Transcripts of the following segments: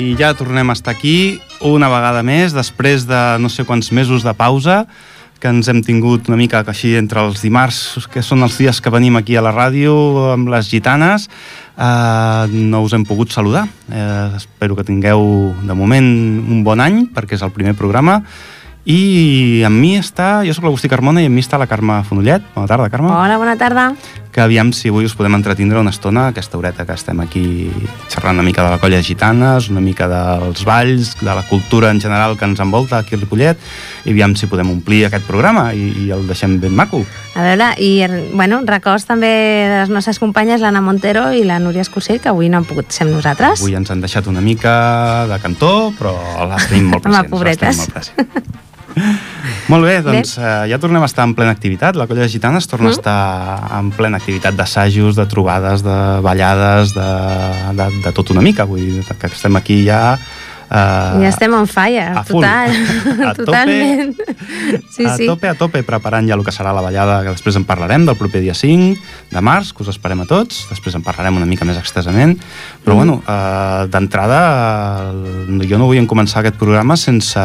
I ja tornem a estar aquí una vegada més, després de no sé quants mesos de pausa, que ens hem tingut una mica així entre els dimarts, que són els dies que venim aquí a la ràdio amb les gitanes, eh, no us hem pogut saludar. Eh, espero que tingueu, de moment, un bon any, perquè és el primer programa, i amb mi està, jo sóc l'Agustí Carmona i amb mi està la Carme Fonollet. Bona tarda, Carme. Hola, bona tarda. Que aviam si avui us podem entretindre una estona, aquesta horeta que estem aquí xerrant una mica de la colla gitanes, una mica dels balls, de la cultura en general que ens envolta aquí a Ripollet, i aviam si podem omplir aquest programa i, i el deixem ben maco. A veure, i bueno, records també de les nostres companyes, l'Anna Montero i la Núria Escursell, que avui no han pogut ser amb nosaltres. Avui ens han deixat una mica de cantó, però les tenim molt presents. Home, pobretes. Les tenim molt presents. Molt bé, doncs bé. Uh, ja tornem a estar en plena activitat. La Colla de Gitanes torna mm. a estar en plena activitat d'assajos, de trobades, de ballades, de, de, de tot una mica. Vull dir que estem aquí ja Uh, ja estem on fire, a total, a totalment. sí, a sí. tope, a tope, preparant ja el que serà la ballada, que després en parlarem, del proper dia 5 de març, que us esperem a tots, després en parlarem una mica més extensament, però mm. bueno, uh, d'entrada uh, jo no vull començar aquest programa sense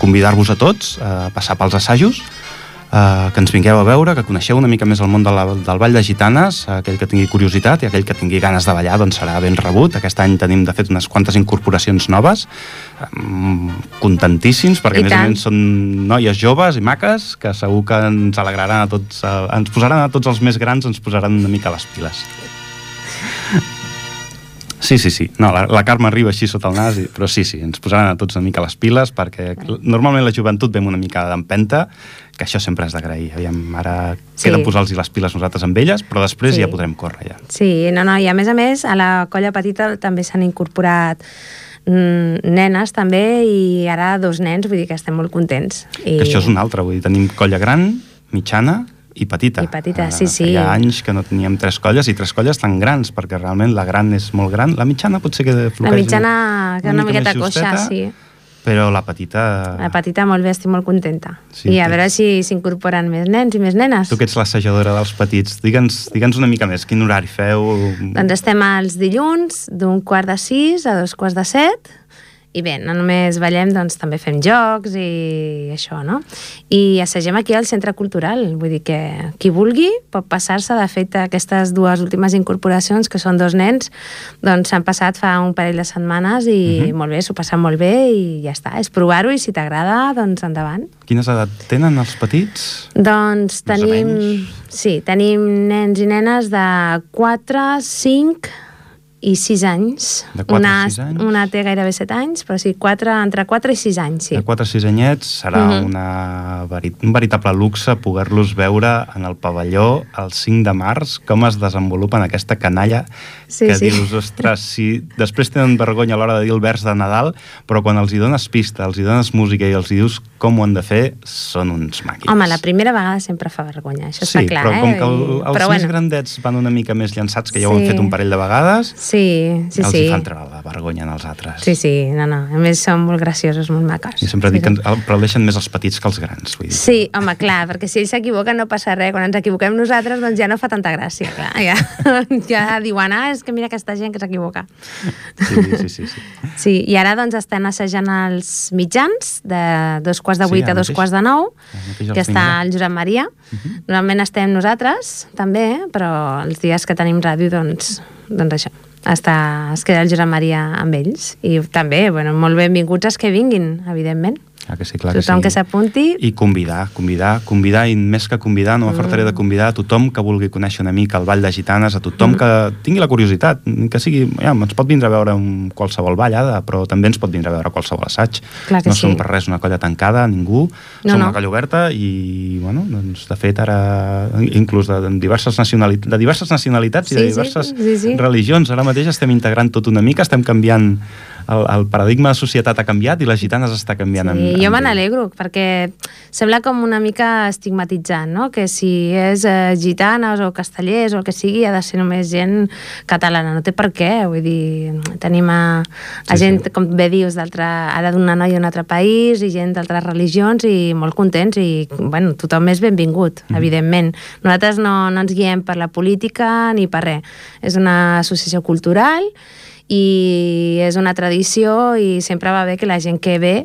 convidar-vos a tots a passar pels assajos, eh, que ens vingueu a veure, que coneixeu una mica més el món de la, del Ball de Gitanes, aquell que tingui curiositat i aquell que tingui ganes de ballar doncs serà ben rebut. Aquest any tenim, de fet, unes quantes incorporacions noves, eh, contentíssims, perquè I a més tant. a més són noies joves i maques que segur que ens alegraran a tots, eh, ens posaran a tots els més grans, ens posaran una mica les piles. Sí, sí, sí. No, la, la Carme arriba així sota el nas, però sí, sí, ens posaran a tots una mica les piles perquè normalment la joventut ve una mica d'empenta que això sempre has d'agrair. Aviam, ara sí. queda posar-los les piles nosaltres amb elles, però després sí. ja podrem córrer ja. Sí, no, no, i a més a més, a la colla petita també s'han incorporat mm, nenes també i ara dos nens, vull dir que estem molt contents. I... Que això és un altre, vull dir, tenim colla gran, mitjana i petita. I petita, sí, sí. Hi ha anys que no teníem tres colles i tres colles tan grans, perquè realment la gran és molt gran. La mitjana potser que floqueix La mitjana, que una, una miqueta coixa, sí però la petita... La petita molt bé, estic molt contenta. Sí, I a veure si s'incorporen més nens i més nenes. Tu que ets l'assajadora dels petits, digue'ns digue'ns una mica més, quin horari feu? Doncs estem els dilluns d'un quart de sis a dos quarts de set, i bé, no només ballem, doncs també fem jocs i això, no? I assagem aquí al Centre Cultural, vull dir que qui vulgui pot passar-se, de fet aquestes dues últimes incorporacions, que són dos nens, doncs s'han passat fa un parell de setmanes i uh mhm. -huh. molt bé, s'ho passen molt bé i ja està, és provar-ho i si t'agrada, doncs endavant. Quines edat tenen els petits? Doncs tenim, sí, tenim nens i nenes de 4, 5, i 6 anys. De 4 una, a 6 anys? Una té gairebé 7 anys, però sí, 4, entre 4 i 6 anys, sí. De 4 a 6 anyets serà uh mhm. -huh. una, veri un veritable luxe poder-los veure en el pavelló el 5 de març, com es desenvolupen aquesta canalla sí, que sí. dius, ostres, si després tenen vergonya a l'hora de dir el vers de Nadal, però quan els hi dones pista, els hi dones música i els hi dius com ho han de fer, són uns màquines. Home, la primera vegada sempre fa vergonya, això sí, està clar, però eh? com que el, els però més bueno. grandets van una mica més llançats, que ja sí. ho han fet un parell de vegades, Sí, sí, els sí. Els fan treure la vergonya als altres. Sí, sí, no, no. A més, són molt graciosos, molt maques. I sempre sí, dic que però deixen més els petits que els grans. Vull dir. Sí, home, clar, perquè si ells s'equivoquen no passa res. Quan ens equivoquem nosaltres, doncs ja no fa tanta gràcia, clar. Ja, ja diuen, ah, és que mira aquesta gent que s'equivoca. Sí, sí, sí, sí. Sí, i ara doncs estan assajant els mitjans de dos quarts de vuit sí, a dos mateix, quarts de nou, que està el Josep Maria. Uh -huh. Normalment estem nosaltres, també, però els dies que tenim ràdio, doncs, doncs això està, es queda el Josep Maria amb ells i també, bueno, molt benvinguts els que vinguin, evidentment. Ah, que sí, clar tothom que, sí. que s'apunti. I convidar, convidar, convidar, i més que convidar, no m'afartaré mm. de convidar a tothom que vulgui conèixer una mica el Ball de Gitanes, a tothom mm. que tingui la curiositat, que sigui, ja, ens pot vindre a veure un qualsevol ballada, però també ens pot vindre a veure qualsevol assaig. Clar no sí. som per res una colla tancada, ningú, no, som no. una colla oberta i, bueno, doncs, de fet, ara, inclús de, de diverses, nacionalitats, de diverses nacionalitats sí, i de diverses sí, sí, sí. religions, ara mateix estem integrant tot una mica, estem canviant el, el paradigma de societat ha canviat i les gitanes està canviant. Sí, amb, jo me n'alegro, perquè sembla com una mica estigmatitzant, no? que si és eh, gitanes o castellers o el que sigui, ha de ser només gent catalana. No té per què, vull dir, tenim a, a sí, gent, sí. com bé dius, ara d'una noia d'un altre país i gent d'altres religions i molt contents i, bueno, tothom és benvingut, mm. evidentment. Nosaltres no, no ens guiem per la política ni per res. És una associació cultural i és una tradició i sempre va bé que la gent que ve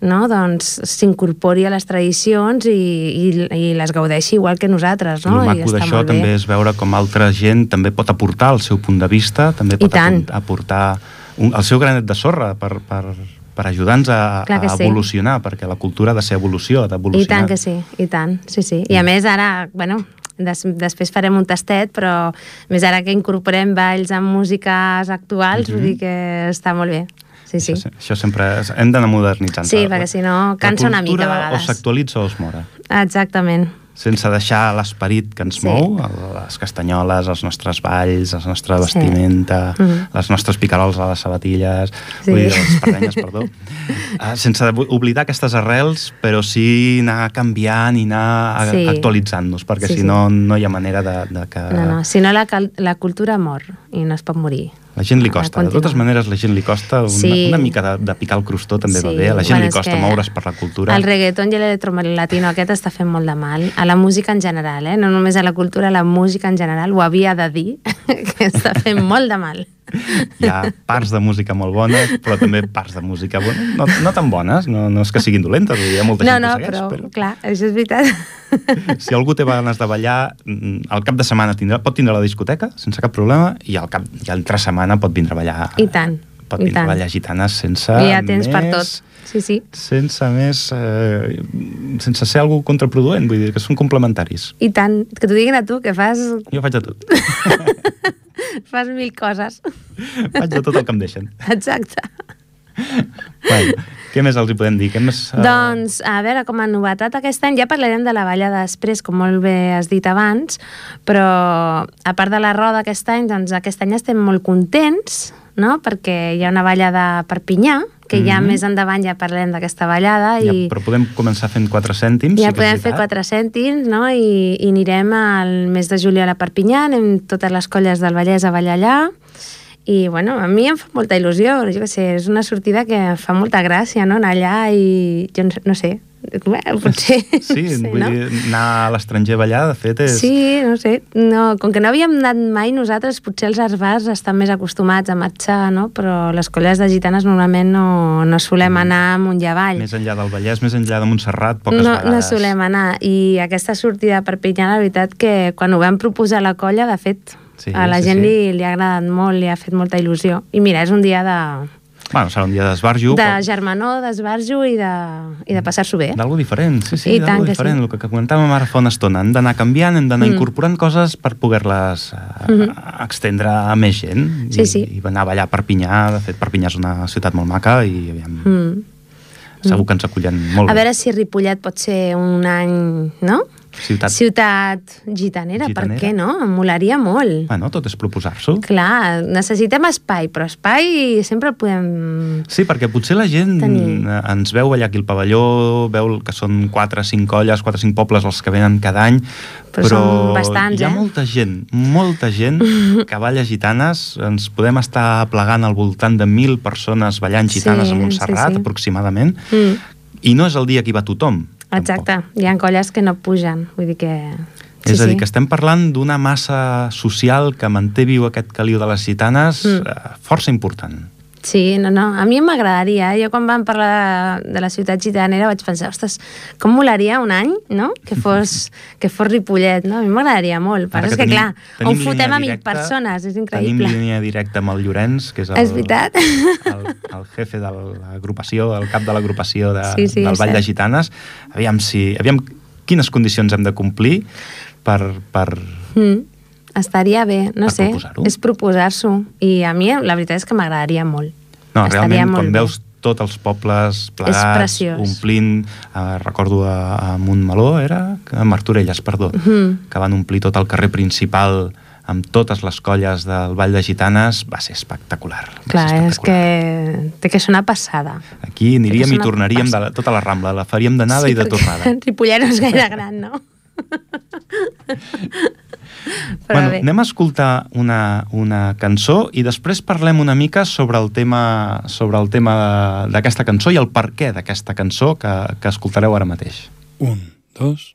no? doncs s'incorpori a les tradicions i, i, i les gaudeixi igual que nosaltres. No? El maco d'això també és veure com altra gent també pot aportar el seu punt de vista, també pot aportar un, el seu granet de sorra per, per, per ajudar-nos a, a evolucionar, sí. perquè la cultura ha de ser evolució, ha d'evolucionar. I tant que sí, i tant, sí, sí. I a més ara, bueno, des, després farem un tastet, però més ara que incorporem balls amb músiques actuals, mm -hmm. vull dir que està molt bé. Sí, sí. Això, això sempre... Hem d'anar modernitzant. Sí, perquè si no cansa una mica a vegades. o s'actualitza o es mora. Exactament sense deixar l'esperit que ens sí. mou, les castanyoles, els nostres balls, la nostra vestimenta, sí. mm -hmm. les nostres picarols a les sabatilles, sí. vull dir, les espardenyes, perdó, uh, sense oblidar aquestes arrels, però sí anar canviant i anar sí. actualitzant-nos, perquè sí, si no, sí. no hi ha manera de, de que... No, no, si no la, la cultura mor i no es pot morir. La gent li costa, de totes maneres la gent li costa una, sí. una mica de, de picar el crostó també sí. va bé, a la gent bueno, li costa moure's per la cultura. El reggaeton i l'electrolatino aquest està fent molt de mal, a la música en general, eh? no només a la cultura, a la música en general, ho havia de dir, que està fent molt de mal. Hi ha parts de música molt bones, però també parts de música bona, no, no tan bones, no, no és que siguin dolentes, hi ha molta no, gent no, que segueix. No, però, clar, això és veritat. Si algú té ganes de ballar, mm, al cap de setmana tindrà, pot tindre la discoteca sense cap problema i al cap i entre setmana pot vindre a ballar. I tant. Pot vindre a ballar gitanes sense I ja tens més, per tot. Sí, sí. Sense més... Eh, sense ser algú contraproduent, vull dir que són complementaris. I tant. Que t'ho diguin a tu, que fas... Jo faig de tot. fas mil coses. Faig de tot el que em deixen. Exacte. Bueno, què més els hi podem dir? Què més, uh... Doncs, a veure, com a novetat aquest any, ja parlarem de la balla després, com molt bé has dit abans, però a part de la roda aquest any, doncs aquest any estem molt contents, no? perquè hi ha una balla de Perpinyà, que mm -hmm. ja mhm. més endavant ja parlem d'aquesta ballada. Ja, i... però podem començar fent 4 cèntims. Ja sí podem fer 4 cèntims, no? I, i anirem al mes de juliol a Perpinyà, anem totes les colles del Vallès a ballar allà, i bueno, a mi em fa molta il·lusió, jo què sé, és una sortida que fa molta gràcia, no?, anar allà i jo no, no Bé, potser... Sí, sé, vull no? dir, anar a l'estranger a ballar, de fet, és... Sí, no sé, no, com que no havíem anat mai nosaltres, potser els arbars estan més acostumats a marxar, no? Però les colles de gitanes normalment no, no solem mm. anar amunt i avall. Més enllà del Vallès, més enllà de Montserrat, poques no, vegades. No solem anar, i aquesta sortida per Perpinyà, la veritat que quan ho vam proposar a la colla, de fet, Sí, a la sí, gent sí. Li, li ha agradat molt, li ha fet molta il·lusió. I mira, és un dia de... Bueno, serà un dia d'esbarjo. De però... germanor, d'esbarjo i de, i de passar-s'ho bé. D'algú diferent, sí, sí, d'algú diferent. Sí. El que comentàvem ara fa una estona. Hem d'anar canviant, hem d'anar mm. incorporant coses per poder-les mm -hmm. extendre a més gent. Sí, sí. I, I anar a ballar a Perpinyà. De fet, Perpinyà és una ciutat molt maca i aviam... Mm. Segur que ens acullen molt A veure si Ripollet pot ser un any, no? Ciutat... Ciutat gitanera, gitanera, per què no? Em molaria molt. Bueno, tot és proposar-s'ho. Clar, necessitem espai, però espai sempre el podem Sí, perquè potser la gent tenir. ens veu allà aquí al pavelló, veu que són 4 o 5 colles, 4 o 5 pobles els que venen cada any, però, però bastants, hi ha eh? molta gent, molta gent que balla gitanes, ens podem estar plegant al voltant de 1.000 persones ballant gitanes sí, a Montserrat, sí, sí. aproximadament, mm. i no és el dia que hi va tothom, Exacte, tampoc. hi ha colles que no pugen, vull dir que... Sí, és a dir, sí. que estem parlant d'una massa social que manté viu aquest caliu de les gitanes mm. eh, força important. Sí, no, no, a mi m'agradaria. Jo quan vam parlar de, de la ciutat gitanera vaig pensar, ostres, com molaria un any, no?, que fos, que fos Ripollet, no? A mi m'agradaria molt, però és que, clar, on fotem a mil persones, és increïble. Tenim línia directa amb el Llorenç, que és el, és veritat. el, el jefe de l'agrupació, el cap de l'agrupació de, sí, sí, del Vall de Gitanes. Aviam, si, aviam quines condicions hem de complir per... per mm Estaria bé, no sé, proposar és proposar-s'ho. I a mi la veritat és que m'agradaria molt. No, Estaria realment, quan bé. veus tots els pobles plegats, omplint, eh, recordo a, a Montmeló, era? A Martorelles, perdó, mm -hmm. que van omplir tot el carrer principal amb totes les colles del Vall de Gitanes, va ser espectacular. Va Clar, ser espectacular. és que té que ser una passada. Aquí aniríem i tornaríem de la, tota la Rambla, la faríem d'anada sí, i de tornada. Ripollet no és gaire gran, no? Però bueno, bé. anem a escoltar una, una cançó i després parlem una mica sobre el tema sobre el tema d'aquesta cançó i el per què d'aquesta cançó que, que escoltareu ara mateix. Un, dos...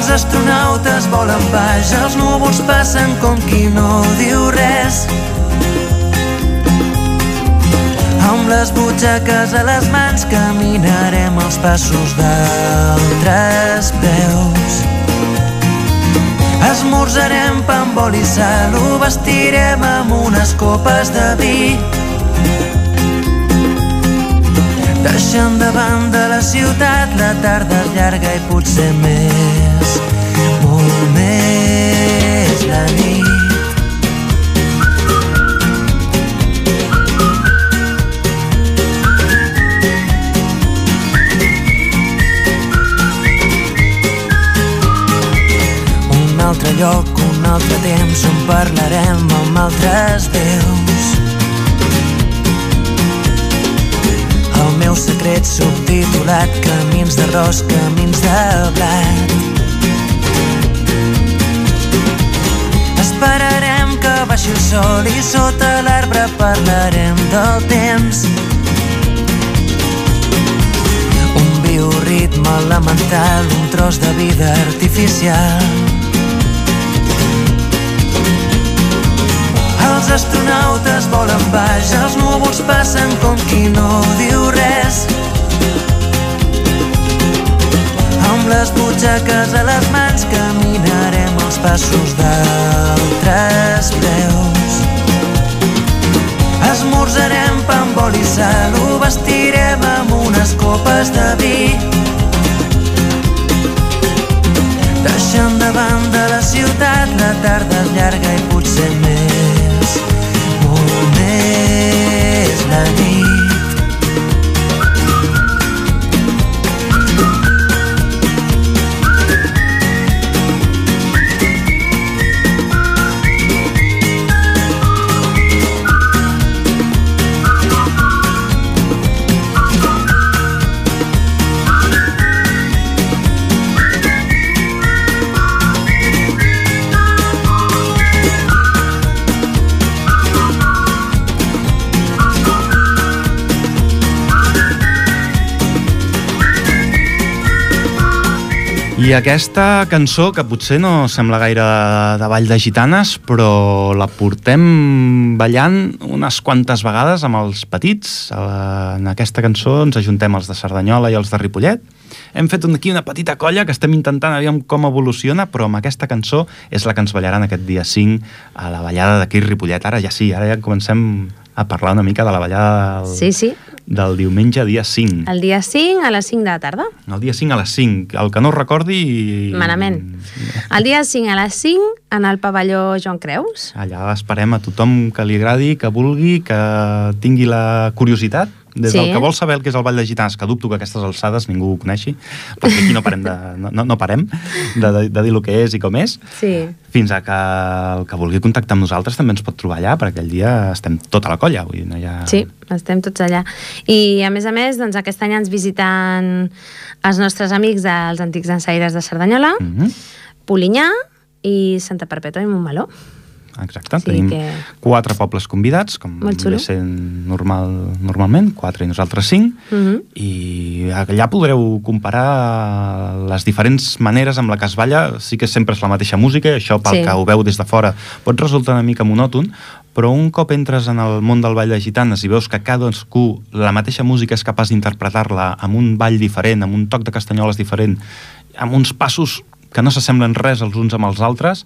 Els astronautes volen baix, els núvols passen com qui no diu res. Amb les butxaques a les mans caminarem els passos d'altres peus. Esmorzarem pa amb oli i sal, ho vestirem amb unes copes de vi. Deixant de banda la ciutat, la tarda llarga i potser més, molt més la nit. altre lloc, un altre temps on parlarem amb altres déus. Meu secret subtitulat Camins d'arròs, camins de blat. Esperarem que baixi el sol i sota l'arbre parlarem del temps. Un bioritme elemental, un tros de vida artificial. Astronautes volen baix, els núvols passen com qui no diu res. Amb les butxaques a les mans caminarem els passos d'altres peus. Esmorzarem pa amb oli i sal, ho vestirem amb unes copes de vi. Deixant de banda la ciutat, la tarda és llarga i potser més és la Aquesta cançó, que potser no sembla gaire de ball de gitanes, però la portem ballant unes quantes vegades amb els petits. En aquesta cançó ens ajuntem els de Cerdanyola i els de Ripollet. Hem fet aquí una petita colla que estem intentant aviam com evoluciona, però amb aquesta cançó és la que ens ballaran aquest dia 5 a la ballada d'aquí Ripollet. Ara ja sí, ara ja comencem a parlar una mica de la ballada del, sí, sí. Del diumenge dia 5. El dia 5 a les 5 de la tarda. El dia 5 a les 5. El que no recordi... Manament. El dia 5 a les 5 en el pavelló Joan Creus. Allà esperem a tothom que li agradi, que vulgui, que tingui la curiositat des sí. del que vol saber el que és el Ball de Gitanes, que dubto que a aquestes alçades ningú ho coneixi, perquè aquí no parem de, no, no parem de, de, de dir el que és i com és, sí. fins a que el que vulgui contactar amb nosaltres també ens pot trobar allà, perquè aquell dia estem tota la colla. Vull dir, no hi ha... Sí, estem tots allà. I a més a més, doncs, aquest any ens visiten els nostres amics dels antics ensaires de Cerdanyola, mm -hmm. Polinyà i Santa Perpètua i Montmeló exacte. Sí, Tenim que... quatre pobles convidats, com ve sent normal, normalment, quatre i nosaltres cinc, uh mhm. -huh. i allà podreu comparar les diferents maneres amb la que es balla. Sí que sempre és la mateixa música, això pel sí. que ho veu des de fora pot resultar una mica monòton, però un cop entres en el món del ball de gitanes i veus que cadascú la mateixa música és capaç d'interpretar-la amb un ball diferent, amb un toc de castanyoles diferent, amb uns passos que no s'assemblen res els uns amb els altres,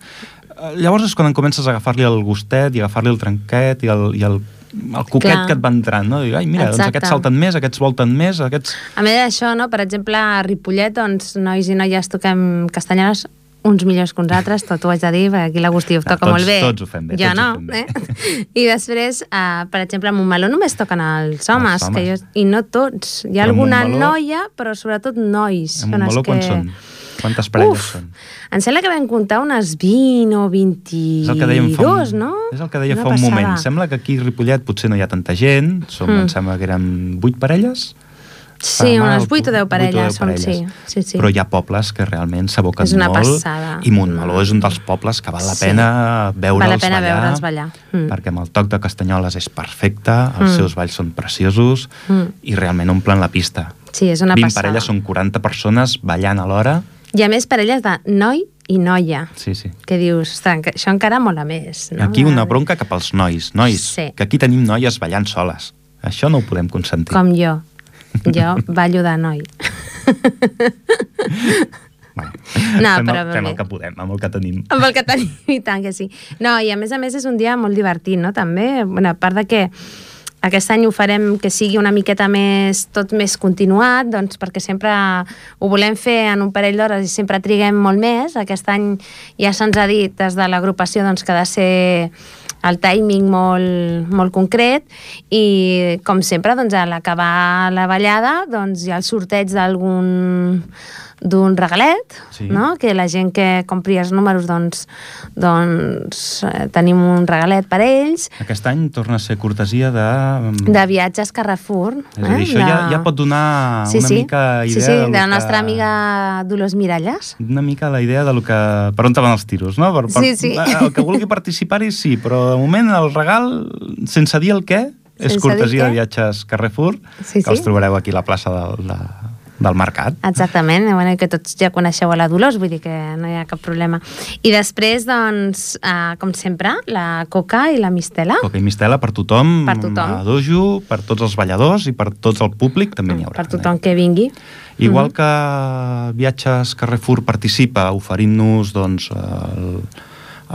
llavors és quan comences a agafar-li el gustet i agafar-li el trenquet i el, i el, el coquet Clar. que et va entrant, no? I, ai, mira, Exacte. doncs aquests salten més, aquests volten més, aquests... A més d'això, no? per exemple, a Ripollet, doncs, nois i noies toquem castanyoles uns millors que uns altres, tot ho haig de dir, perquè aquí l'Agustí ho toca tots- molt bé. tots ho fem bé, Jo no, bé. eh? I després, uh, per exemple, a Montmeló només toquen els homes, Els que jo, homes. i no tots. Hi ha Però alguna Montmeló- noia, però sobretot nois. A són els Montmeló quan que... són? Quantes parelles Uf, són? em sembla que vam comptar unes 20 o 22, És el que dèiem fa un, no? És el que deia Una fa un passada. moment. Sembla que aquí a Ripollet potser no hi ha tanta gent. Som, Mm. Em sembla que eren vuit parelles. Sí, mal, unes 8 o 10 vuit o parelles, deu som, sí. parelles. sí, sí. Però hi ha pobles que realment s'aboquen És una molt. passada. I Montmeló és un dels pobles que val la Sí. pena veure'ls Val la pena ballar. veure'ls ballar. Mm. Perquè amb el toc de Castanyoles és perfecte, els Mm. seus balls són preciosos Mm. i realment omplen la pista. Sí, és una 20 passada. parelles són 40 persones ballant alhora. I a més parelles de noi i noia, Sí, sí. que dius, ostres, que això encara mola més. No? Aquí una bronca cap als nois. Nois, Sí. que aquí tenim noies ballant soles. Això no ho podem consentir. Com jo. Jo ballo de noi. Bueno, No, fem, però el, fem el que podem, amb el que tenim. Amb el que tenim, i tant que sí. No, i a més a més és un dia molt divertit, no? També, bueno, a part de que aquest any ho farem que sigui una miqueta més, tot més continuat, doncs perquè sempre ho volem fer en un parell d'hores i sempre triguem molt més. Aquest any ja se'ns ha dit des de l'agrupació doncs, que ha de ser el timing molt, molt concret i com sempre doncs, a l'acabar la ballada doncs, hi ha el sorteig d'algun d'un regalet, Sí. no? que la gent que compri els números doncs, doncs eh, tenim un regalet per ells Aquest any torna a ser cortesia de... de viatges Carrefour. És a dir, això ja, ja pot donar sí, una sí. mica idea sí, sí, de, de la nostra que... amiga Dolors Miralles. una mica la idea de lo que, per on van els tiros, no? Per, per, Sí, sí. El que vulgui participar-hi, sí, però de moment el regal, sense dir el què, és cortesia de viatges Carrefour, Sí, que els sí. trobareu aquí a la plaça del, de, del Mercat. Exactament, bueno, que tots ja coneixeu a la Dolors, vull dir que no hi ha cap problema. I després, doncs, eh, com sempre, la Coca i la Mistela. Coca i mistela per tothom, Per tothom. a dojo, per tots els balladors i per tot el públic també n'hi haurà. per tothom que vingui. Igual que Viatges Carrefour participa oferint-nos doncs, el,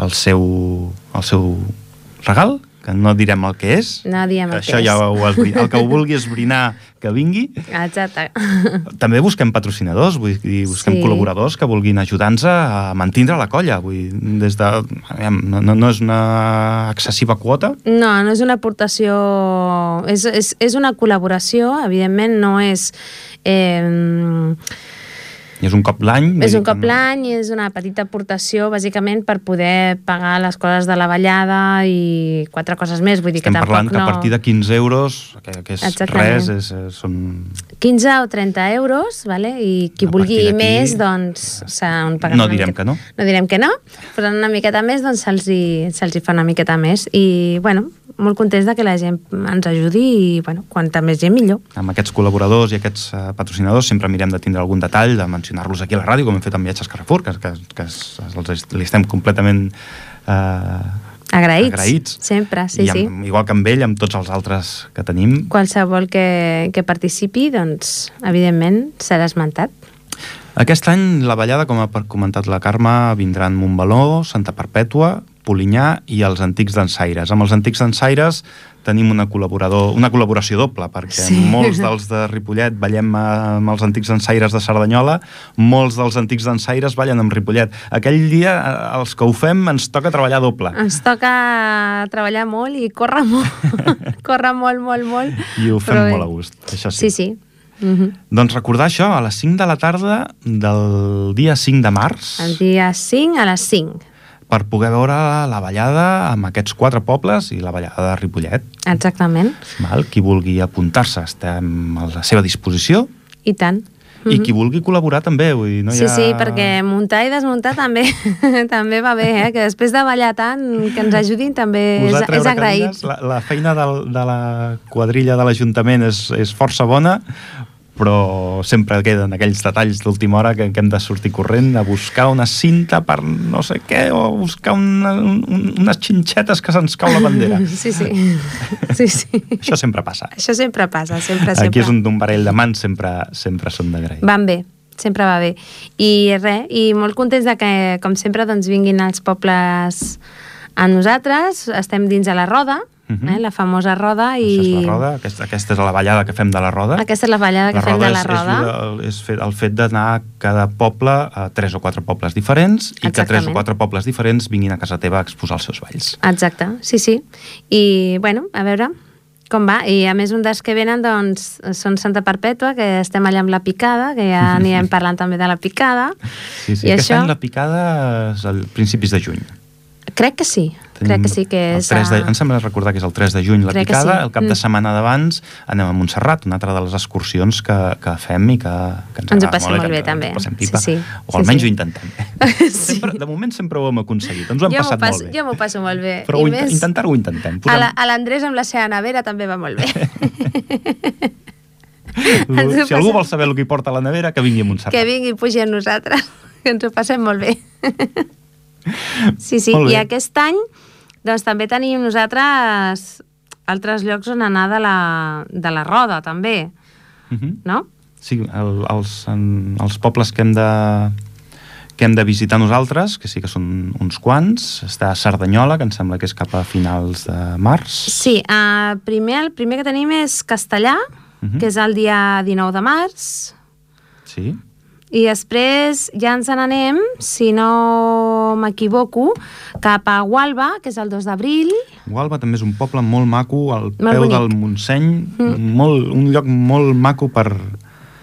el, seu, el seu regal, que no direm el que és. No diem el Això que ja és. ho esbri... El que ho vulgui esbrinar, que vingui. Exacte. També busquem patrocinadors, vull dir, busquem Sí. col·laboradors que vulguin ajudar-nos a mantindre la colla. Vull dir, des de... No, no, no és una excessiva quota, No, no és una aportació... És, és, és una col·laboració, evidentment no és... Eh, i és un cop l'any. és un que cop l'any i és una petita aportació, bàsicament, per poder pagar les coses de la ballada i quatre coses més. Vull dir Estem que tampoc parlant que no... a partir de 15 euros, que, que és Exactament. res, és, és, són 15 o 30 euros, vale? i qui A vulgui més, doncs se'n pagarà No una direm miqueta. que no. No direm que no, però una miqueta més, doncs se'ls hi, se hi fa una miqueta més. I, bueno, molt contents de que la gent ens ajudi i, bueno, quanta més gent millor. amb aquests col·laboradors i aquests uh, patrocinadors sempre mirem de tindre algun detall, de mencionar-los aquí a la ràdio, com hem fet amb Viatges Carrefour, que, que, que els, li estem completament uh, Agraïts. agraïts. Sempre, sí, I amb, igual que amb ell, amb tots els altres que tenim. Qualsevol que, que participi, doncs, evidentment, serà esmentat. Aquest any la ballada, com ha comentat la Carme, vindran Montbaló, Santa Perpètua, Polinyà i els Antics d'Ensaires. Amb els Antics d'Ensaires tenim una, col·laborador, una col·laboració doble, perquè Sí. molts dels de Ripollet ballem amb els Antics d'Ensaires de Cerdanyola, molts dels Antics d'Ensaires ballen amb Ripollet. Aquell dia, eh, els que ho fem, ens toca treballar doble. Ens toca treballar molt i córrer molt. córrer molt, molt, molt. I ho fem Però molt a gust, això sí. Sí, sí. Mm -hmm. Doncs recordar això, a les 5 de la tarda del dia 5 de març, El dia 5 a les 5. Per poder veure la ballada amb aquests quatre pobles i la ballada de Ripollet. Exactament. Val? Qui vulgui apuntar-se estem a la seva disposició I tant. i qui vulgui col·laborar també. Vull dir, no sí, hi ha... sí, perquè muntar i desmuntar també també va bé, eh? que després de ballar tant, que ens ajudin també és, és agraït. La, la feina del, de la quadrilla de l'Ajuntament és, és força bona, però sempre queden aquells detalls d'última hora que, que hem de sortir corrent a buscar una cinta per no sé què, o buscar una, un, unes xinxetes que se'ns cau la bandera. Sí, sí. sí, sí. Això sempre passa. Això sempre passa, sempre, sempre. Aquí és un, un parell de mans, sempre, sempre són d'agrair. Van bé, sempre va bé. I res, i molt contents de que, com sempre, doncs, vinguin els pobles a nosaltres, estem dins de la roda, eh? la famosa roda. I... Això és la roda, aquesta, aquesta és la ballada que fem de la roda. Aquesta és la ballada que La fem de la és, roda. És, el, és fet, el fet d'anar a cada poble a tres o quatre pobles diferents i que tres o Exactament. quatre pobles diferents vinguin a casa teva a exposar els seus balls. Exacte, sí, sí. I, bueno, a veure com va. I, a més, un dels que venen, doncs, són Santa Perpètua, que estem allà amb la picada, que ja anirem parlant també de la picada. Sí, sí. I Aquest això, any la picada és a principis de juny. Crec que sí. crec que sí que el és... 3 de, a- em sembla recordar que és el 3 de juny la picada, sí. el cap de Mm. setmana d'abans anem a Montserrat, una altra de les excursions que, que fem i que, que ens, Ens ho passem molt, molt bé, també. Passem Sí, pipa, sí. o Sí, almenys sí. ho intentem. Sí. sempre, de moment sempre ho hem aconseguit, ens ho hem jo passat passo, molt bé. jo m'ho passo molt bé. Però I ho, més, intentar-ho ho intentem. a la- a l'Andrés amb la seva nevera també va molt bé. si algú vol saber el que hi porta a la nevera, que vingui a Montserrat. que vingui i pugi amb nosaltres, que ens ho passem molt bé. Sí, sí, i aquest any doncs també tenim nosaltres altres llocs on anar de la, de la roda, també, Mhm. no? Sí, el, els, en, els pobles que hem de que hem de visitar nosaltres, que sí que són uns quants, està Cerdanyola, que em sembla que és cap a finals de març. Sí, uh, primer, el primer que tenim és Castellà, Mhm. que és el dia 19 de març, Sí, i després ja ens n'anem, si no m'equivoco, cap a Gualba, que és el 2 d'abril, Gualba també és un poble molt maco, al Molt peu bonic. del Montseny, Mm. molt, un lloc molt maco per...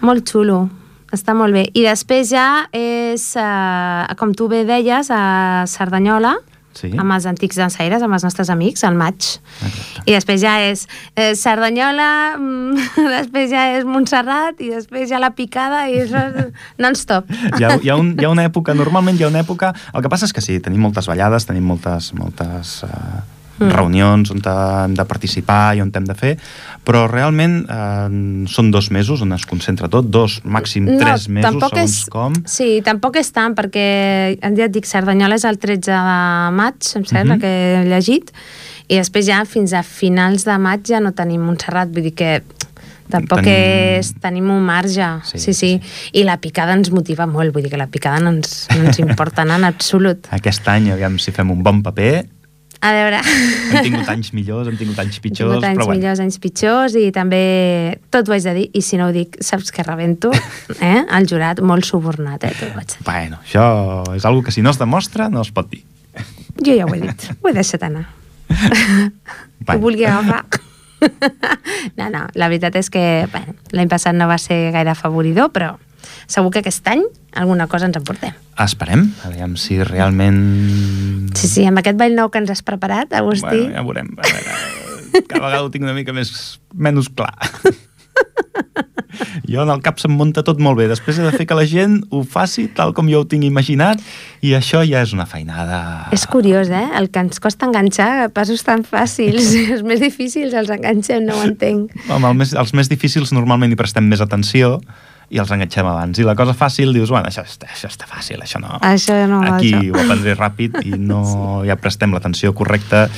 Molt xulo, està molt bé. I després ja és, eh, com tu bé deies, a Cerdanyola, Sí, amb els antics dansaires, amb els nostres amics, al maig. exacte. I després ja és eh, Cerdanyola, mm, després ja és Montserrat, i després ja la picada, i això és non-stop. Hi ha, hi, ha un, hi ha una època, normalment hi ha una època... El que passa és que sí, tenim moltes ballades, tenim moltes, moltes uh, Mm. reunions on hem de participar i on hem de fer, però realment eh, són dos mesos on es concentra tot, dos, màxim tres mesos, segons és, com. Sí, tampoc és tant, perquè ja et dic, Cerdanyola és el 13 de maig, em sembla Mhm. que he llegit, i després ja fins a finals de maig ja no tenim Montserrat, vull dir que tampoc Tenim- és... Tenim un marge, Sí, sí, sí, sí. I la picada ens motiva molt, vull dir que la picada no ens, no ens importa en absolut. Aquest any, aviam si fem un bon paper, A veure... hem tingut anys millors, hem tingut anys Hem pitjors, tingut anys però bueno. millors, anys pitjors i també, tot ho haig de dir, i si no ho dic, saps que rebento, eh? El jurat molt subornat, eh? Tot ho haig de dir. Bueno, això és algo que si no es demostra no es pot dir. Jo ja ho he dit, ho he deixat anar. Bueno. vulgui agafar. No, no, la veritat és que bueno, l'any passat no va ser gaire afavoridor, però segur que aquest any alguna cosa ens en portem. Esperem, aviam si realment... Sí, sí, amb aquest ball nou que ens has preparat, Agustí, Bueno, ja veurem. A veure, cada vegada ho tinc una mica més, menys clar. Jo en el cap se'm munta tot molt bé. Després he de fer que la gent ho faci tal com jo ho tinc imaginat i això ja és una feinada... és curiós, eh? El que ens costa enganxar, passos tan fàcils, els més difícils els enganxem, no ho entenc. Home, el més, els més difícils normalment hi prestem més atenció i els enganxem abans. I la cosa fàcil dius, bueno, això està, això està fàcil, això no... Això no, Aquí això. ho aprendré ràpid i no sí. ja prestem l'atenció correcta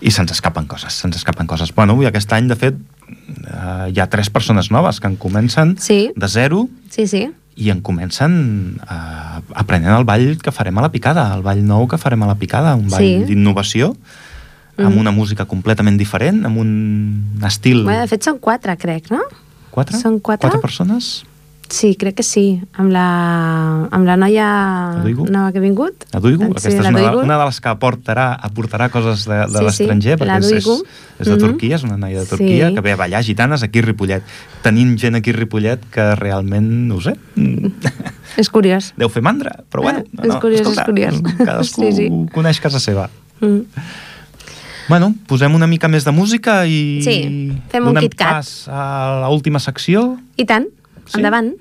i se'ns escapen coses, se'ns escapen coses. Bueno, avui aquest any, de fet, eh, hi ha tres persones noves que en comencen Sí. de zero Sí, sí. i en comencen eh, aprenent el ball que farem a la picada, el ball nou que farem a la picada, un ball Sí. d'innovació, amb Mhm. una música completament diferent, amb un estil... Bueno, de fet, són quatre, crec, no? Quatre? són quatre? Quatre persones? Sí, crec que sí. Amb la, amb la noia nova que ha vingut. La Duigu? Sí, Aquesta és la una, Duigu. una de les que aportarà, aportarà coses de, de Sí, sí, l'estranger, la perquè és, és, és de Mhm. Turquia, és una noia de Turquia, Sí. que ve a ballar gitanes aquí a Ripollet. Tenim gent aquí a Ripollet que realment, no ho sé, És curiós. deu fer mandra, però bueno, Eh, és curiós, és curiós. cadascú Sí, sí. coneix casa seva. Mm. Bueno, posem una mica més de música i Sí, fem un donem Kit Kat. pas a l'última secció. I tant, Sí? endavant.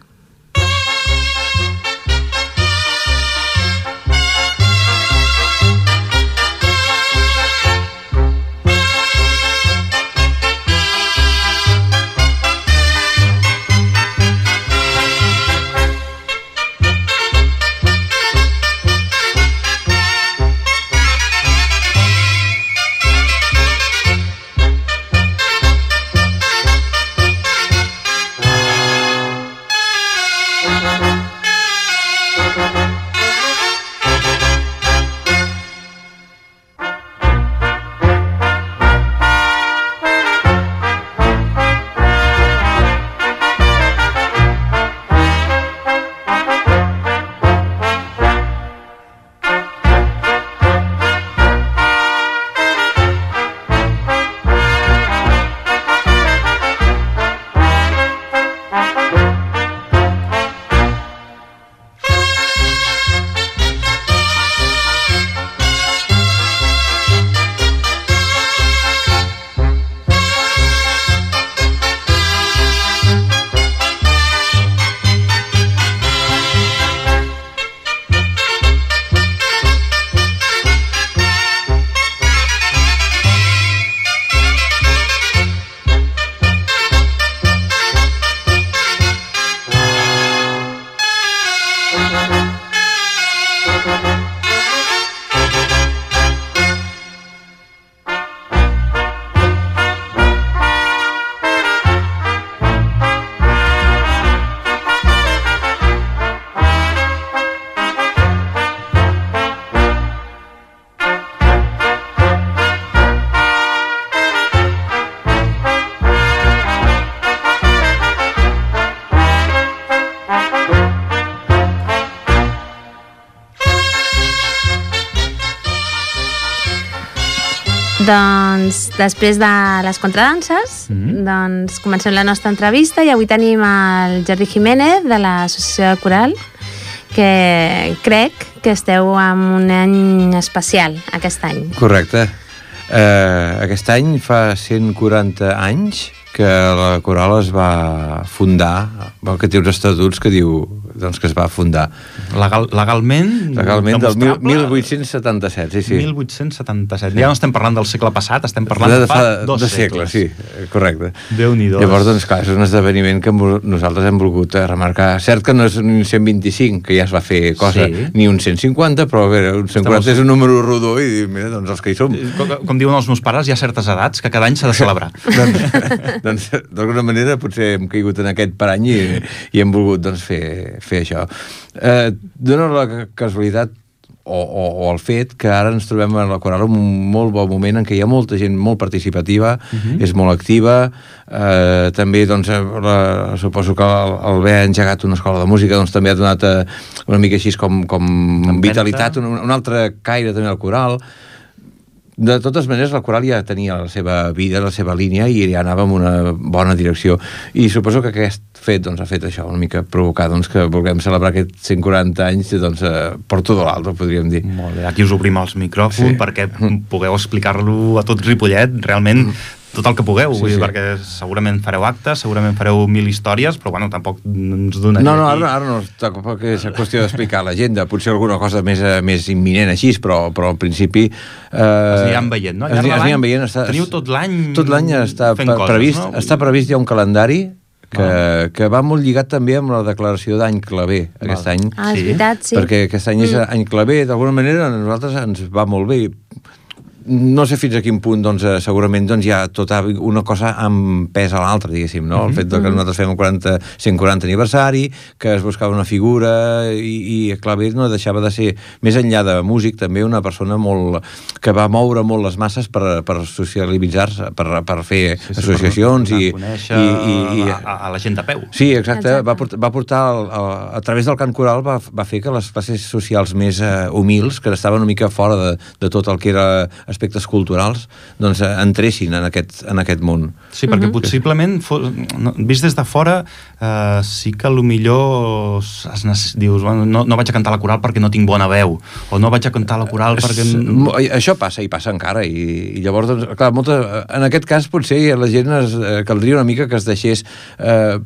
Doncs després de les contradanses, mm -hmm. doncs comencem la nostra entrevista i avui tenim el Jordi Jiménez de l'Associació de Coral que crec que esteu en un any especial aquest any. Correcte. Eh, aquest any fa 140 anys que la Coral es va fundar, que té uns estatuts que diu doncs, que es va fundar. Legal, legalment? Legalment del 1877, sí, sí. 1877. Ja no estem parlant del segle passat, estem parlant de, de fa, fa dos, dos segles. segles. Sí, correcte. déu nhi Llavors, doncs, clar, és un esdeveniment que nosaltres hem volgut eh, remarcar. Cert que no és un 125, que ja es va fer cosa, sí. ni un 150, però a veure, un 140 Estamos... és un número rodó i mira, doncs els que hi som. Com, com diuen els meus pares, hi ha certes edats que cada any s'ha de celebrar. doncs, doncs d'alguna manera, potser hem caigut en aquest parany i, i hem volgut doncs, fer, fer això. Eh, dona la casualitat o, o, o el fet que ara ens trobem a la Coral en un molt bon moment en què hi ha molta gent molt participativa, uh mhm. -huh. és molt activa, eh, també doncs, la, suposo que el, el haver engegat una escola de música doncs, també ha donat eh, una mica així com, com vitalitat, un, un altre caire també al coral, de totes maneres, la coral ja tenia la seva vida, la seva línia, i ja anava en una bona direcció. I suposo que aquest fet doncs, ha fet això, una mica provocar doncs, que vulguem celebrar aquests 140 anys doncs, eh, per tot l'altre, podríem dir. Molt bé, aquí us obrim els micròfons sí. perquè pugueu explicar-lo a tot Ripollet. Realment, mm tot el que pugueu, sí, vull dir, sí. perquè segurament fareu actes, segurament fareu mil històries, però bueno, tampoc ens donaria No, no, ara, ara no, tampoc és qüestió d'explicar l'agenda, potser alguna cosa més, eh, més imminent així, però, però al principi... Eh, es aniran veient, no? Es, es aniran veient. Està, teniu tot l'any Tot l'any està fent coses, previst, no? està previst ja un calendari que, ah. que va molt lligat també amb la declaració d'any claver aquest Val. any. Ah, és veritat, sí. Perquè aquest any mm. és any claver, d'alguna manera a nosaltres ens va molt bé no sé fins a quin punt doncs, eh, segurament doncs, hi ha tota una cosa amb pes a l'altra, diguéssim, no? Mm -hmm. el fet de que mhm. nosaltres fem el 40, 140 aniversari, que es buscava una figura i, i Claver no deixava de ser, més enllà de músic, també una persona molt que va moure molt les masses per, per socialitzar-se, per, per fer sí, sí, associacions per, i, i, i, a, a la gent de peu. Sí, exacte, exacte. va portar, va portar el, el, a través del cant coral va, va fer que les classes socials més uh, humils, que estaven una mica fora de, de tot el que era aspectes culturals doncs, eh, entressin en aquest, en aquest món. Sí, perquè uh -huh. possiblement, fos, no, vist des de fora, eh, sí que millor es necess... dius, bueno, no, no vaig a cantar la coral perquè no tinc bona veu, o no vaig a cantar la coral perquè... Això passa, i passa encara, i, i llavors, doncs, clar, molta, en aquest cas potser la gent es, eh, caldria una mica que es deixés eh,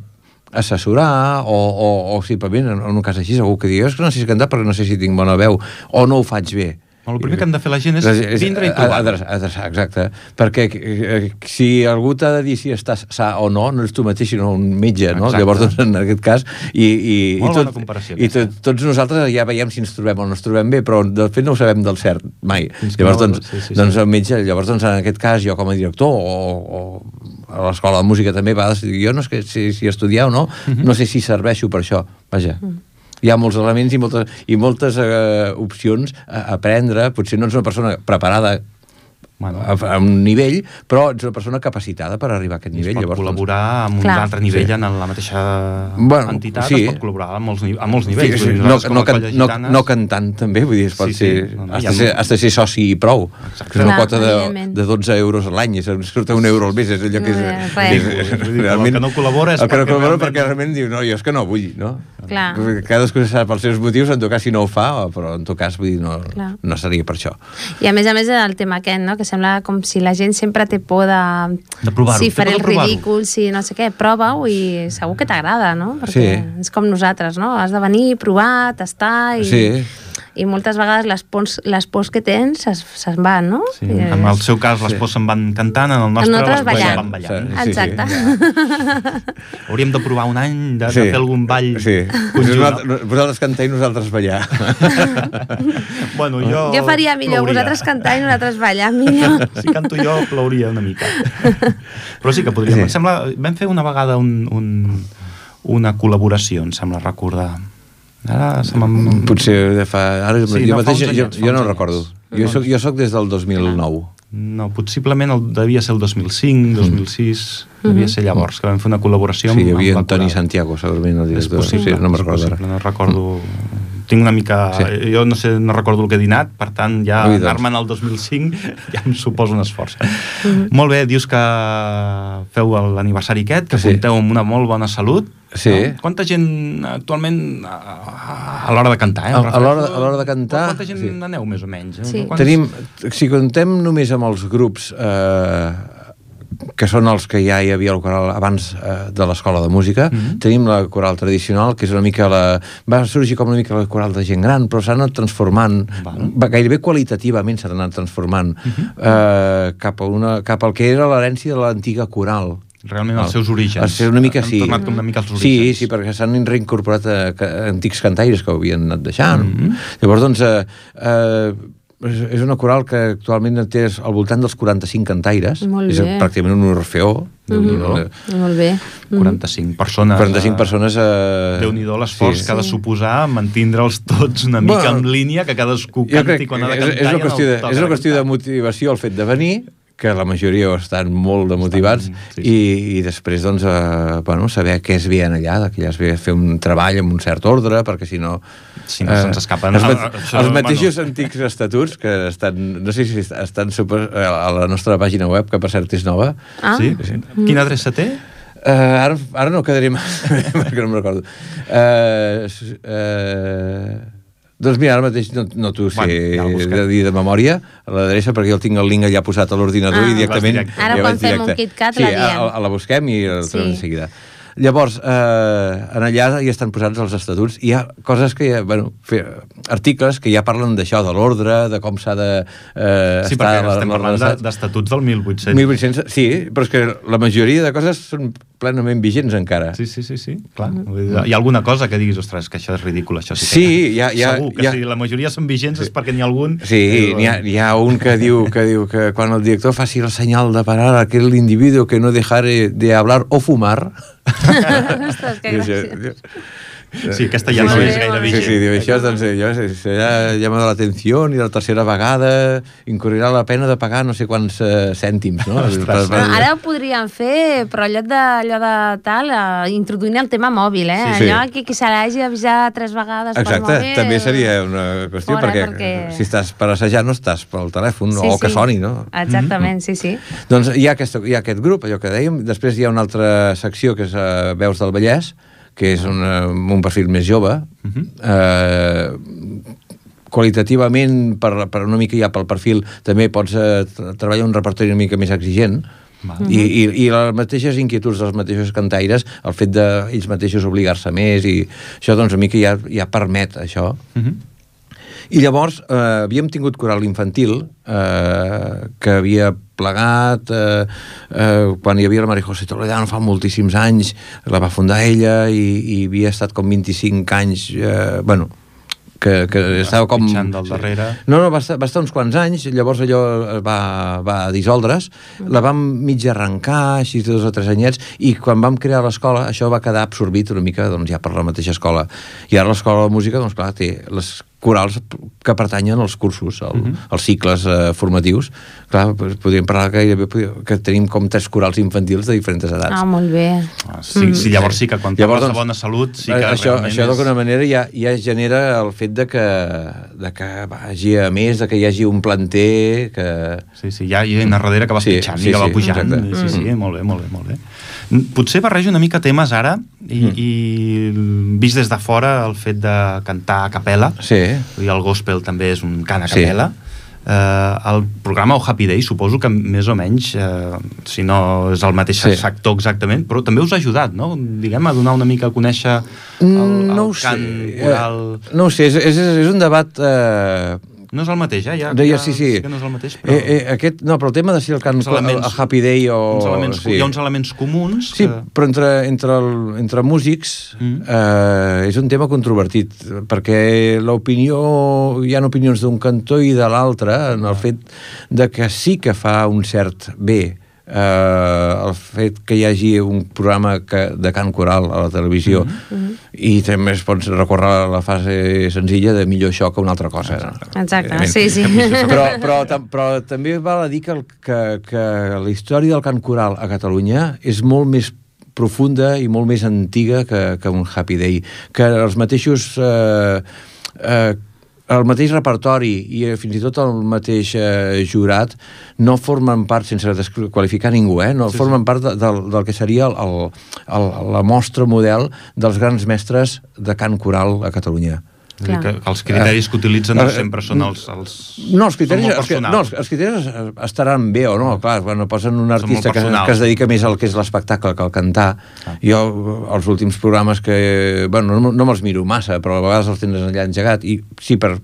assessorar o, o, o simplement en un cas així algú que digui és que no sé si cantar perquè no sé si tinc bona veu o no ho faig bé el primer que han de fer la gent és, és vindre i trobar. Adreçar, adreçar, exacte. Perquè eh, si algú t'ha de dir si estàs sa o no, no és tu mateix, sinó un metge, no? Exacte. Llavors, doncs, en aquest cas... I, i, Molt i tot, bona comparació. I tot, tots nosaltres ja veiem si ens trobem o no ens trobem bé, però de fet no ho sabem del cert, mai. Fins llavors, no, doncs, sí, sí, doncs el metge, llavors, doncs, en aquest cas, jo com a director o, o a l'escola de música també, va decidir, jo no sé si, si estudiar o no, uh mhm. -huh. no sé si serveixo per això, vaja. Uh mm. -huh hi ha molts elements i moltes, i moltes eh, opcions a aprendre. Potser no ets una persona preparada bueno, a, a un nivell, però ets una persona capacitada per arribar a aquest nivell. Es pot Llavors, col·laborar doncs... amb un Clar. altre nivell sí. en la mateixa bueno, entitat, sí. es pot col·laborar a molts, a molts nivells. Sí, sí, no, no, can, no, no cantant, també, vull dir, es pot sí, sí. ser... No, no, has, de ser has de ser soci i prou. Exacte. Que és una quota de, de 12 euros a l'any, surt un euro al mes, és allò que és... No, és, és, és realment, el que no col·labora és el que no col·labora perquè realment diu, no, jo és que no vull, no? Clar. Cadascú sap els seus motius, en tot cas si no ho fa, però en tot cas vull dir, no, no seria per això. I a més a més el tema aquest, no? que sembla com si la gent sempre té por de... De provar-ho. Si faré el ridícul, si no sé què, prova-ho i segur que t'agrada, no? Perquè sí. és com nosaltres, no? Has de venir, provar, tastar i... Sí i moltes vegades les pors, les pors que tens se'n van, no? Sí. I en el seu cas les sí. pors se'n van cantant, en el nostre les pors se'n van ballant. Sí, Exacte. Sí, sí. Hauríem de provar un any de, sí. de fer algun ball sí. Nosaltres, vosaltres cantar i nosaltres ballar. bueno, jo... Jo faria millor, plouria. vosaltres cantar i nosaltres ballar millor. si canto jo, plouria una mica. Però sí que podríem. Sí. Em sembla, vam fer una vegada un, un, una col·laboració, em sembla recordar Ara se Potser de fa... Ara, sí, jo no, mateix, jo, jo no recordo. Jo soc, jo soc des del 2009. No, possiblement el, devia ser el 2005, 2006, mm. devia ser llavors, que vam fer una col·laboració amb Sí, hi havia Antoni Santiago, segurament, el director. És possible, sí, no me'n recordo ara. No recordo tinc una mica... Sí. Jo no sé, no recordo el que he dinat, per tant, ja Ui, doncs. anar-me'n al 2005 ja em suposa un esforç. Molt bé, dius que feu l'aniversari aquest, que Sí. compteu amb una molt bona salut. Sí. No? Quanta gent actualment a, a l'hora de cantar, eh? A- l'hora- refereixo- a l'hora de cantar, Quanta gent sí. aneu, més o menys? Sí. Quants- Tenim, si contem només amb els grups eh, que són els que ja hi havia el coral abans eh, de l'escola de música, mm -hmm. tenim la coral tradicional, que és una mica la... va sorgir com una mica la coral de gent gran, però s'ha anat transformant, Val. va, gairebé qualitativament s'ha anat transformant mm -hmm. eh, cap, a una, cap al que era l'herència de l'antiga coral. Realment els seus orígens. Els seus una mica, Han sí. tornat una mica als Sí, orígens. sí, perquè s'han reincorporat a, a antics cantaires que ho havien anat deixant. Mm. -hmm. Llavors, doncs, eh, eh, és, és una coral que actualment té al voltant dels 45 cantaires. Molt és bé. pràcticament un orfeó. Déu-n'hi-do. Molt bé. Mm. 45 persones. 45 eh, persones... Eh, Déu-n'hi-do l'esforç sí. que ha de suposar mantindre'ls tots una mica Bueno, en línia, que cadascú canti quan ha de és, cantar. és, una qüestió de, és una qüestió de motivació el fet de venir, que la majoria estan molt de motivats, sí, sí. i, i després doncs, eh, bueno, saber què es veien allà, que ja es ve fer un treball amb un cert ordre, perquè si no... Si no se'ns escapen. Els, Ah, mat això, els bueno. mateixos antics estatuts, que estan, no sé si est- estan super, a la nostra pàgina web, que per cert és nova, Ah, Sí? Quina adreça té? Uh, ara, ara no quedaré massa, perquè no me'n recordo. Uh, uh, doncs mira, ara mateix no, no t'ho sé Bueno, ja de dir de memòria, l'adreça, perquè jo tinc el link allà posat a l'ordinador Ah. i directament... Ara ja quan fem un directe. KitKat sí, la diem. a, a, la busquem i el Sí. trobem de seguida. Llavors, eh, en allà hi estan posats els estatuts. Hi ha coses que, ja, bueno, fer, articles que ja parlen d'això, de l'ordre, de com s'ha de eh, Sí, estar... perquè la- estem la- parlant la- de- d'estatuts del 1800. 1800, sí, però és que la majoria de coses són plenament vigents encara. Sí, sí, sí, sí, clar. Dir, Hi ha alguna cosa que diguis, ostres, que això és ridícul, això sí que... Sí, hi ha- hi ha- Segur que hi ha- si la majoria són vigents és perquè n'hi ha algun... Sí, que- n'hi ha, hi ha un que diu, que diu que quan el director faci el senyal de parar a aquell individu que no dejare de hablar o fumar... Ostres, que diu- Sí, aquesta ja Sí, no sí. és gaire vigent. Sí, sí, diu això, doncs jo, serà llama l'atenció i la tercera vegada incorrirà la pena de pagar no sé quants eh, cèntims, no? Ostres. Per- per- Ara ho podríem fer, però lloc de, allò de tal, eh, introduint el tema mòbil, eh? Sí, sí. Allò que qui se l'hagi d'avisar tres vegades per Exacte, mòbil... també seria una qüestió, fora, perquè, perquè- si estàs per assajar no estàs pel telèfon, o que soni, no? Exactament, sí, sí. Doncs hi ha, aquesta, hi ha aquest grup, allò que dèiem, després hi ha una altra secció que és uh, Veus del Vallès, que és una, un perfil més jove, uh -huh. eh, qualitativament, per, per una mica ja pel perfil, també pots eh, treballar un repertori una mica més exigent, Val. I, i, i les mateixes inquietuds dels mateixos cantaires, el fet d'ells mateixos obligar-se més, i això doncs una mica ja, ja permet això. Uh -huh. I llavors eh, havíem tingut coral infantil eh, que havia plegat eh, eh, quan hi havia la Maria José Toledano fa moltíssims anys, la va fundar ella i, i havia estat com 25 anys eh, bueno, que, que estava com... del darrere. No, no, va estar, va estar uns quants anys, llavors allò va, va dissoldre's, la vam mig arrencar, així de dos o tres anyets, i quan vam crear l'escola, això va quedar absorbit una mica doncs, ja per la mateixa escola. I ara l'escola de música, doncs clar, té les corals que pertanyen als cursos, al, uh -huh. als cicles eh, formatius. Clar, doncs podríem parlar que, gairebé que tenim com tres corals infantils de diferents edats. Ah, molt bé. Ah, sí, sí, llavors sí que quan Llavors, parles de doncs, bona salut sí que eh, això, això és- d'alguna manera ja, ja genera el fet de que, de que vagi a més, de que hi hagi un planter que... Sí, sí, hi ha gent a darrere que va Sí, pitjant sí, i que va sí, pujant. exacte. Sí, sí, molt bé, molt bé, molt bé. Potser barrejo una mica temes ara i, Mm. i vist des de fora el fet de cantar a capella, Sí, dir, el gospel també és un cant a Sí. capella. Eh, el programa O Happy Day suposo que més o menys, eh, si no és el mateix Sí. sector exactament, però també us ha ajudat, no? Diguem, a donar una mica a conèixer el, el no ho cant sé. coral... Eh, no ho sé, és, és, és un debat... Eh, No és el mateix, eh? Ja, deia, ja sí, sí. que no és el mateix, però... eh, eh, aquest, no, però el tema de si el cant Uns elements- el Happy Day o... uns elements, sí. Hi ha uns elements comuns Sí, que... però entre, entre, el, entre músics Mm. eh, és un tema controvertit, perquè l'opinió, hi ha opinions d'un cantó i de l'altre, en el fet de que sí que fa un cert bé eh, el fet que hi hagi un programa que, de cant coral a la televisió mm -hmm. i també es pot recórrer a la fase senzilla de millor això que una altra cosa. Exacte, Evidentment. sí, sí. Però, però, tam- però també val a dir que, el, que, que la història del cant coral a Catalunya és molt més profunda i molt més antiga que, que un Happy Day. Que els mateixos... Eh, eh, el mateix repertori i eh, fins i tot el mateix eh, jurat no formen part, sense desqualificar ningú, eh, no sí, formen sí. part de, del, del que seria el, el, el, la mostra model dels grans mestres de cant coral a Catalunya. Dir, que els criteris que utilitzen no sempre són els... els no, els criteris, els, no, els, els criteris estaran bé o no, clar, quan posen un artista que, que es dedica més al que és l'espectacle que al cantar. Ah. Jo, els últims programes que... Bueno, no, no me'ls miro massa, però a vegades els tens allà engegat, i sí, per,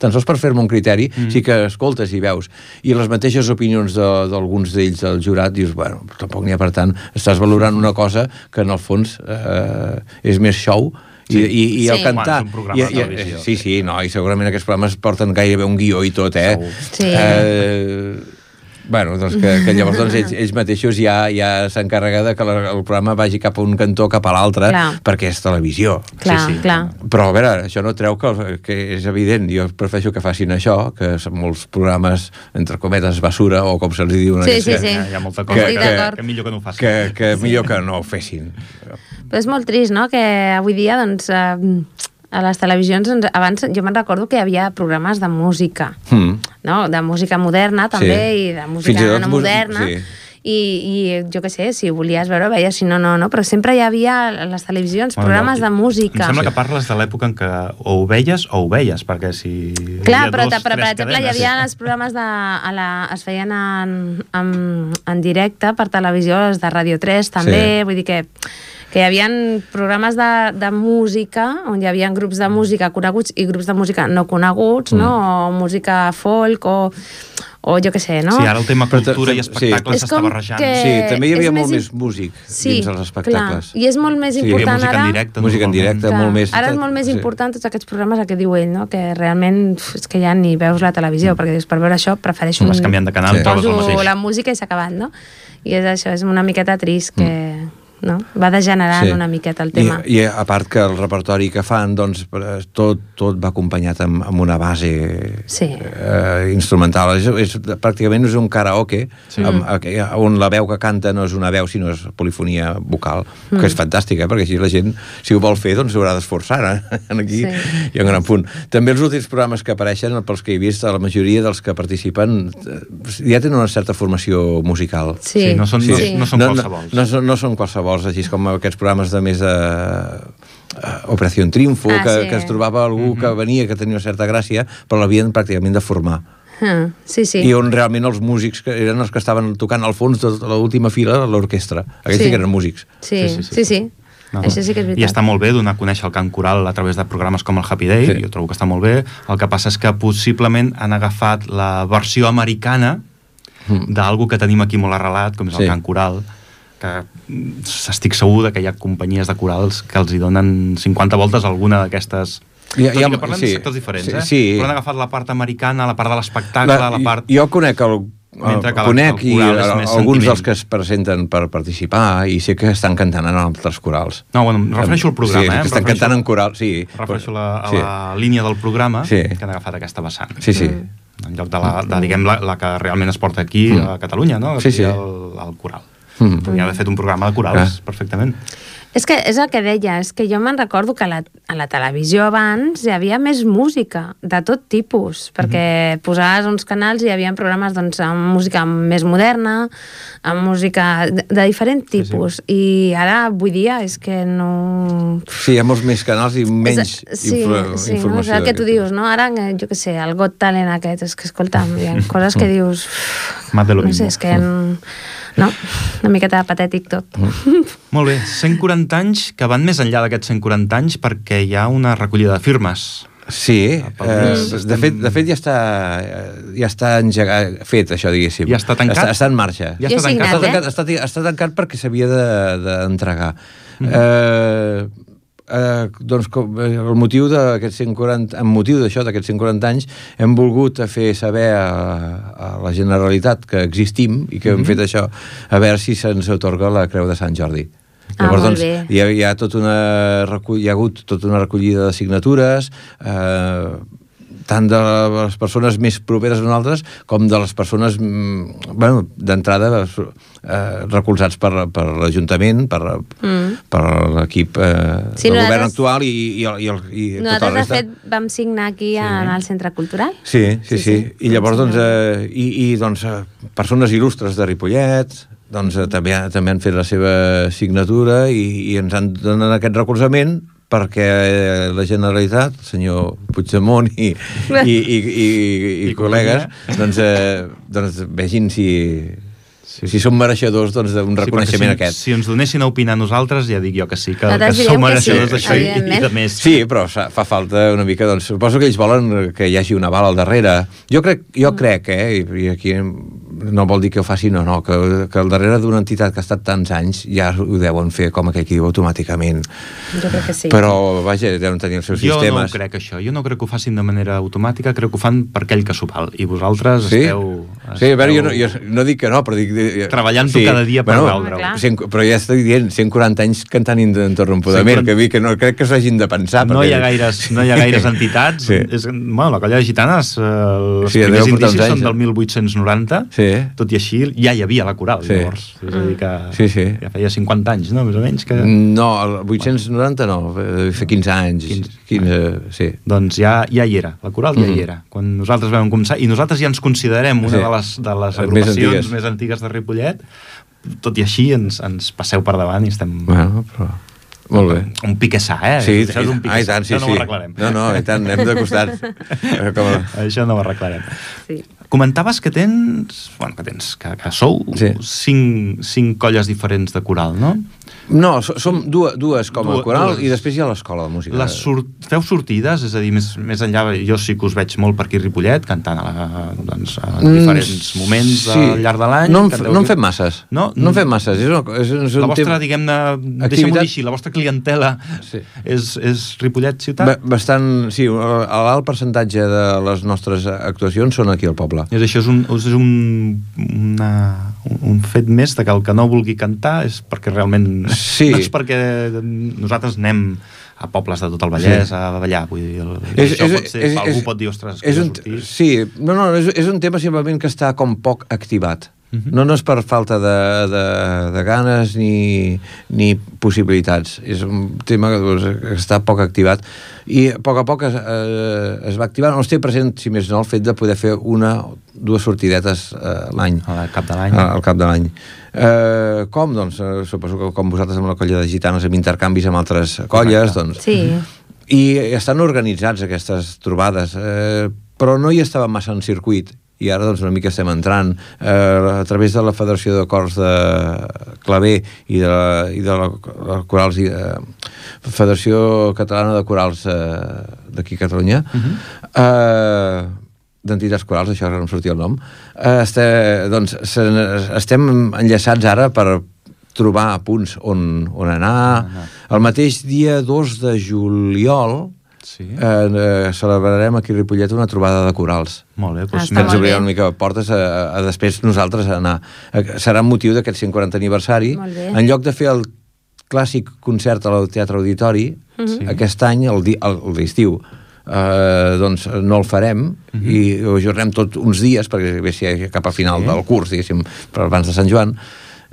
tan sols per fer-me un criteri, mm. sí que escoltes i veus. I les mateixes opinions d'alguns de, d'ells del jurat, dius, bueno, tampoc n'hi ha per tant, estàs valorant una cosa que en el fons eh, és més show, i, i, i sí. el cantar... I, i, sí, sí, no, i segurament aquests programes porten gairebé un guió i tot, eh? Sí. Eh, bueno, doncs que, que llavors doncs, ells, ells mateixos ja ja s'encarrega de que la, el programa vagi cap a un cantó cap a l'altre perquè és televisió. Clar, sí, sí. clar. Però a veure, això no treu que, que és evident, jo prefereixo que facin això, que són molts programes, entre cometes, basura, o com se'ls diu... Sí, sí, sí. Hi ha molta cosa que, que, que, que millor que no ho facin. Que, que millor que no ho fessin. Però és molt trist, no?, que avui dia, doncs, eh, a les televisions, doncs, abans jo me'n recordo que hi havia programes de música, mm. no?, de música moderna també, sí. i de música no moderna, sí. I, i jo què sé, si volies veure, veies, si no, no, no, però sempre hi havia a les televisions bueno, programes de música. Em sembla que parles de l'època en què o ho veies o ho veies, perquè si... Clar, però, dos, però per exemple cadenes, hi havia sí. els programes de... A la, es feien en, en, en directe per televisió, els de Radio 3 també, sí. vull dir que que hi havia programes de, de música on hi havia grups de música coneguts i grups de música no coneguts, mm. no? o música folk o o jo què sé, no? Sí, ara el tema cultura i espectacles s'està sí. barrejant. Que... Sí, també hi havia molt més músic sí, dins els espectacles. Clar. I és molt més important sí, música ara... En directe, música en directe, clar. molt més... Ara és molt més sí. important tots aquests programes, que diu ell, no? que realment és que ja ni veus la televisió, mm. perquè dius, per veure això prefereixo... Vas canviant de canal sí. mateix. la música i s'ha acabat, no? I és això, és una miqueta trist que... Mm no? va degenerant sí. una miqueta el tema. I, I a part que el repertori que fan, doncs, tot, tot va acompanyat amb, amb una base sí. eh, instrumental. És, és, pràcticament és un karaoke, sí. amb, on la veu que canta no és una veu, sinó és polifonia vocal, mm. que és fantàstica, eh? perquè així la gent, si ho vol fer, doncs haurà d'esforçar, eh? aquí sí. hi ha un gran punt. També els últims programes que apareixen, pels que he vist, la majoria dels que participen eh, ja tenen una certa formació musical. Sí, sí no són, sí. No, no són no, qualsevols. No, no, no són qualsevol llavors, així com aquests programes de més de uh, Operació Triunfo, ah, que, sí. que es trobava algú uh -huh. que venia, que tenia una certa gràcia, però l'havien pràcticament de formar. Ah, sí, sí. I on realment els músics que eren els que estaven tocant al fons de l'última fila de l'orquestra. Aquests sí. sí que eren músics. Sí, sí, sí. sí, sí. No. Això sí que és veritat. I està molt bé donar a conèixer el cant coral a través de programes com el Happy Day, sí. jo trobo que està molt bé. El que passa és que possiblement han agafat la versió americana mm. d'algú que tenim aquí molt arrelat, com és sí. el cant coral, que estic segur que hi ha companyies de corals que els hi donen 50 voltes alguna d'aquestes ja, ja, que parlem sí, de sectors diferents, sí, eh? Sí. Però han agafat la part americana, la part de l'espectacle, la, la part... Jo conec el, el, que conec i alguns dels que es presenten per participar i sé que estan cantant en altres corals. No, bueno, em refereixo al programa, sí, eh? estan refereixo, cantant en coral, sí. Refereixo la, a sí. la línia del programa sí. que han agafat aquesta vessant. Sí, sí. En lloc de, la, de diguem, la, la que realment es porta aquí mm. a Catalunya, no? Sí, sí. El, el coral. Mm. Podria haver fet un programa de corals, ah. perfectament. És que és el que deia, és que jo me'n recordo que a la, a la televisió abans hi havia més música, de tot tipus, perquè mm -hmm. posaves uns canals i hi havia programes doncs, amb música més moderna, amb música de, de diferent tipus, sí, sí. i ara avui dia és que no... Sí, hi ha molts més canals i menys és, sí, info sí, informació. No? És el que tu dius, no? Ara, jo què sé, el Got Talent aquest, és que, escolta, hi ha coses que dius... Más de lo no sé, és que... En, no? Una miqueta patètic tot. Mm. Molt bé, 140 anys que van més enllà d'aquests 140 anys perquè hi ha una recollida de firmes. Sí, eh, de, fet, de fet ja està, ja està engegat, fet això, diguéssim. Ja està tancat? Està, està en marxa. Ja està tancat, està tancat, està, està tancat perquè s'havia d'entregar. De, de mm. eh, eh, doncs, com, eh, el motiu d'aquests 140, amb motiu d'això, d'aquests 140 anys, hem volgut fer saber a, a la Generalitat que existim i que mm -hmm. hem mhm. fet això, a veure si se'ns otorga la Creu de Sant Jordi. Ah, Llavors, doncs, hi ha, hi, ha tot una, hi ha hagut tota una recollida de signatures, eh, tant de les persones més properes a nosaltres com de les persones, mm, bueno, d'entrada eh, recolzats per, per l'Ajuntament, per, mm. per l'equip eh, Sí, del govern actual i, i, el- i, el, i tota la Nosaltres, de resta. fet, vam signar aquí sí. en el Centre Cultural. Sí, sí, sí. Sí, sí. I llavors, doncs, eh, i, i, doncs, eh, persones il·lustres de Ripollet, doncs, eh, també, també han fet la seva signatura i, i ens han donat aquest recolzament perquè eh, la Generalitat, el senyor Puigdemont i, i, i, i, i, i col·legues, doncs, eh, doncs vegin si, sí. si som mereixedors doncs, d'un Sí, reconeixement si, aquest. Si ens donessin a opinar nosaltres, ja dic jo que sí, que, Nosaltres que som mereixedors sí, d'això i, i de més. Sí, però fa fa falta una mica, doncs, suposo que ells volen que hi hagi un aval al darrere. Jo crec, jo crec eh, i aquí no vol dir que ho facin o no, que, que al darrere d'una entitat que ha estat tants anys ja ho deuen fer, com aquell que diu, automàticament. Jo crec que sí. Però, vaja, deuen tenir els seus Jo no ho sistemes. crec, això. Jo no crec que ho facin de manera automàtica, crec que ho fan per aquell que s'ho val. I vosaltres Sí? esteu... Sí, a veure, jo no, jo no dic que no, però dic... Treballant-ho cada dia per clar. Cent, però ja estic dient, 140 anys cantant interrompudament, 140 que, vi, que no crec que s'hagin de pensar. No hi, ha perquè- gaires, no hi ha gaires entitats. Sí. És, bueno, la colla de gitanes, eh, els Sí, sí, primers indicis anys, són eh? del 1890, Sí. Tot i així ja hi havia la coral, Sí. llavors. És a dir que Sí, sí. ja feia 50 anys, no?, més o menys. Que... No, el 890 no, eh, fa 15 anys. 15. 15, sí. Doncs ja, ja hi era, la coral ja Mhm. hi era. Quan nosaltres vam començar, i nosaltres ja ens considerem una Sí. de les, de les Les més agrupacions antigues. més antigues de Ripollet, tot i així ens, ens passeu per davant i estem... Bueno, però... Molt bé. Un piquessà, eh? Sí, Això és un ah, i piquessà. tant, sí, Això no sí. ho arreglarem. No, no, i tant, hem de costar. Eh, Com a... Això no ho arreglarem. Sí. Comentaves que tens, bueno, que tens, que, que sou Sí. cinc, cinc colles diferents de coral, no? No, so- som dues, dues com a coral dues. i després hi ha l'escola de música. Les sur feu sortides, és a dir, més, més enllà, jo sí que us veig molt per aquí a Ripollet, cantant a la, doncs, a Mm, diferents moments sí. al llarg de l'any. No, en, no en fem masses. No? no en fem masses. És, una, és, és un La vostra, tema diguem-ne, deixa'm-ho Activitat- dir així, la vostra clientela Sí. és, és Ripollet ciutat? ba- bastant... Sí, l'alt percentatge de les nostres actuacions són aquí al poble. És això és un, és un, una, un fet més de que el que no vulgui cantar és perquè realment... Sí. No és perquè nosaltres anem a pobles de tot el Vallès Sí. a ballar, vull dir, el, És- això és- pot ser, és- algú és- pot dir, ostres, És un, sortir... sí, no, no, és, és un tema simplement que està com poc activat. Mhm. No, no és per falta de, de, de ganes ni, ni possibilitats. És un tema que, doncs, que està poc activat. I a poc a poc es, eh, es va activant. No es té present, si més no, el fet de poder fer una o dues sortidetes eh, l'any. Al cap de l'any. Al, cap de l'any. Eh, com? Doncs eh, suposo que com vosaltres amb la colla de gitanes amb intercanvis amb altres colles, Correcte. doncs... Sí. I estan organitzats aquestes trobades, eh, però no hi estava massa en circuit i ara doncs una mica estem entrant eh, a través de la Federació de Cors de Claver i de la, i de la, la Corals i, eh, Federació Catalana de Corals eh, d'aquí a Catalunya. Eh, d'entitats corals, això ara no em sortia el nom. Eh, este, doncs se, estem enllaçats ara per trobar punts on, on anar. Anar. el mateix dia 2 de juliol Sí. eh, eh, celebrarem aquí a Ripollet una trobada de corals Molt bé, Ah, doncs que ens obrirà bé. una mica portes a, a després nosaltres a anar. Eh, Serà motiu d'aquest 140 aniversari. Molt bé. En lloc de fer el clàssic concert al Teatre Auditori, Sí. aquest any, el di- el- el l'estiu, eh, doncs no el farem i ho ajornem tot uns dies perquè ve si cap a final Sí. del curs, diguéssim, per abans de Sant Joan,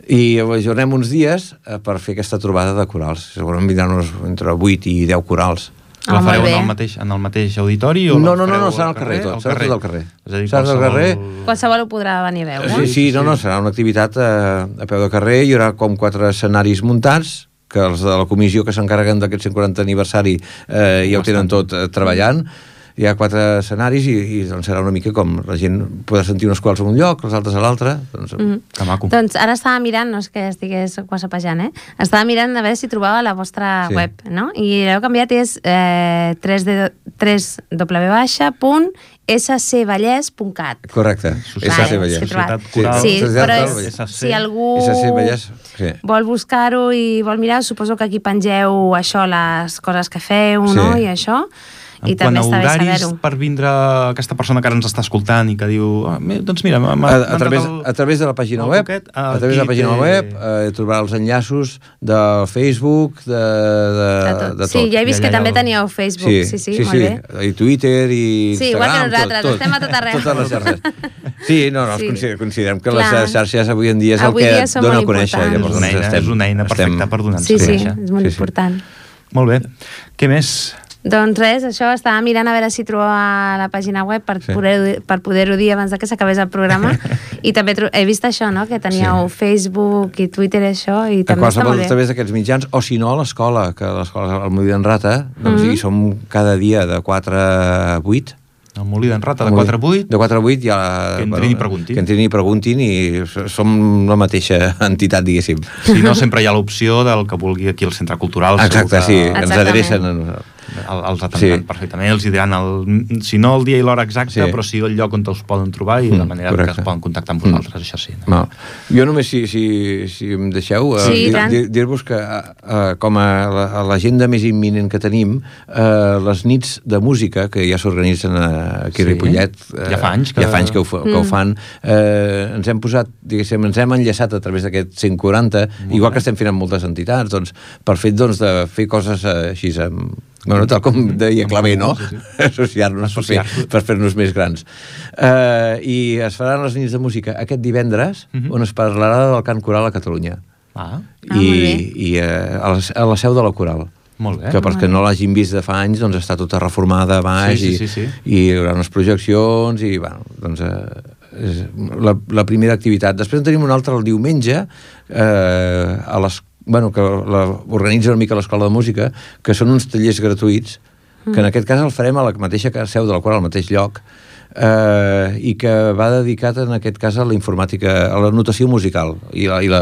i ho ajornem uns dies eh, per fer aquesta trobada de corals. Segurament vindran uns, entre 8 i 10 corals. La Ah, molt fareu en el, mateix, en el mateix auditori? O No, la no, no, no, serà al carrer tot, serà tot al carrer. És a dir, Serà al qualsevol- carrer. Qualsevol ho podrà venir a veure. Sí, sí, no, no, serà una activitat eh, a peu de carrer, hi haurà com quatre escenaris muntats, que els de la comissió que s'encarreguen d'aquest 140 aniversari eh, ja ho tenen tot eh, treballant, hi ha quatre escenaris i, i doncs serà una mica com la gent podrà sentir uns quals a un lloc, els altres a l'altre, doncs, mm. Que maco. Doncs ara estava mirant, no és que estigués whatsappejant, eh? Estava mirant a veure si trobava la vostra Sí. web, no? I l'heu canviat és eh, 3D, 3w baixa punt scvallès.cat. correcte, Societat- SC Vale, Vallès. sí. Societat Coral. Però és, si algú SC Vallès, sí. vol buscar-ho i vol mirar, suposo que aquí pengeu això, les coses que feu, Sí. no? I això. I En quant també a està bé horaris per vindre aquesta persona que ara ens està escoltant i que diu, ah, doncs mira, A, a, través, el- a través de la pàgina web, Pocket, a través de la pàgina té- web eh, trobarà els enllaços del Facebook, de, de, De tot. de tot. Sí, ja he vist que també teníeu Facebook. Sí, sí, sí, molt sí. bé. I Twitter, i Sí, igual que Instagram, nosaltres, tot, tot. estem a tot arreu. Totes les xarxes. Sí, no, no, Sí. sí. considerem que Clar. les xarxes avui en dia és Avui el que dona a conèixer. Llavors, És una doncs, eina, estem, és una eina perfecta per donar-nos Sí, a sí, conèixer. és molt Sí, sí. important. Molt bé. Què més? Doncs res, això, estava mirant a veure si trobava la pàgina web per Sí. poder-ho per poder dir abans de que s'acabés el programa i també he vist això, no?, que teníeu Facebook i Twitter i això i a també està molt a bé. través d'aquests mitjans, o si no a l'escola, que a l'escola al Molí d'en Rata, doncs Mhm. hi som cada dia de 4 a 8. El molí d'en Rata, de Al Molí- 4 a 8. De 4 a 8 ja... Que entrin i preguntin. Que entrin i preguntin i som la mateixa entitat, diguéssim. Si no, sempre hi ha l'opció del que vulgui aquí al Centre Cultural. Exacte, que sí, ens Exactament. adrecen a nosaltres. El- Els atendran Sí. perfectament, els hi diran, el, si no el dia i l'hora exacta, Sí. però sí el lloc on us poden trobar i la Mm, manera correcte. que es poden contactar amb vosaltres, això sí. No? No. Jo només, si, si, si em deixeu, eh, Sí, i dir- tant. dir- dir-vos que eh, com a la- l'agenda més imminent que tenim, eh, les nits de música, que ja s'organitzen eh, aquí a Sí. Ripollet, eh, Ja fa anys que- ja fa anys que, ho, fa, que ho Mm. fan, eh, ens hem posat, diguéssim, ens hem enllaçat a través d'aquest 140, igual que estem fent amb moltes entitats, doncs, per fet doncs, de fer coses eh, així amb, Bueno, tal com deia Clavé, no? Associar-nos per fer- Associar-nos. per fer-nos més grans. Uh, I es faran les nits de música aquest divendres, Mhm. on es parlarà del cant coral a Catalunya. Ah, Ah, molt I, bé. i uh, a, la, a la seu de la coral. molt bé. que perquè no l'hagin vist de fa anys, doncs està tota reformada a baix Sí, sí, sí, sí. i, i hi haurà unes projeccions i, bueno, doncs eh, és la, la primera activitat. Després en tenim una altra el diumenge eh, a les bueno, que la, organitza una mica l'Escola de Música, que són uns tallers gratuïts, que en aquest cas el farem a la mateixa seu de la qual al mateix lloc, eh, i que va dedicat en aquest cas a la informàtica, a la notació musical. I la, i la,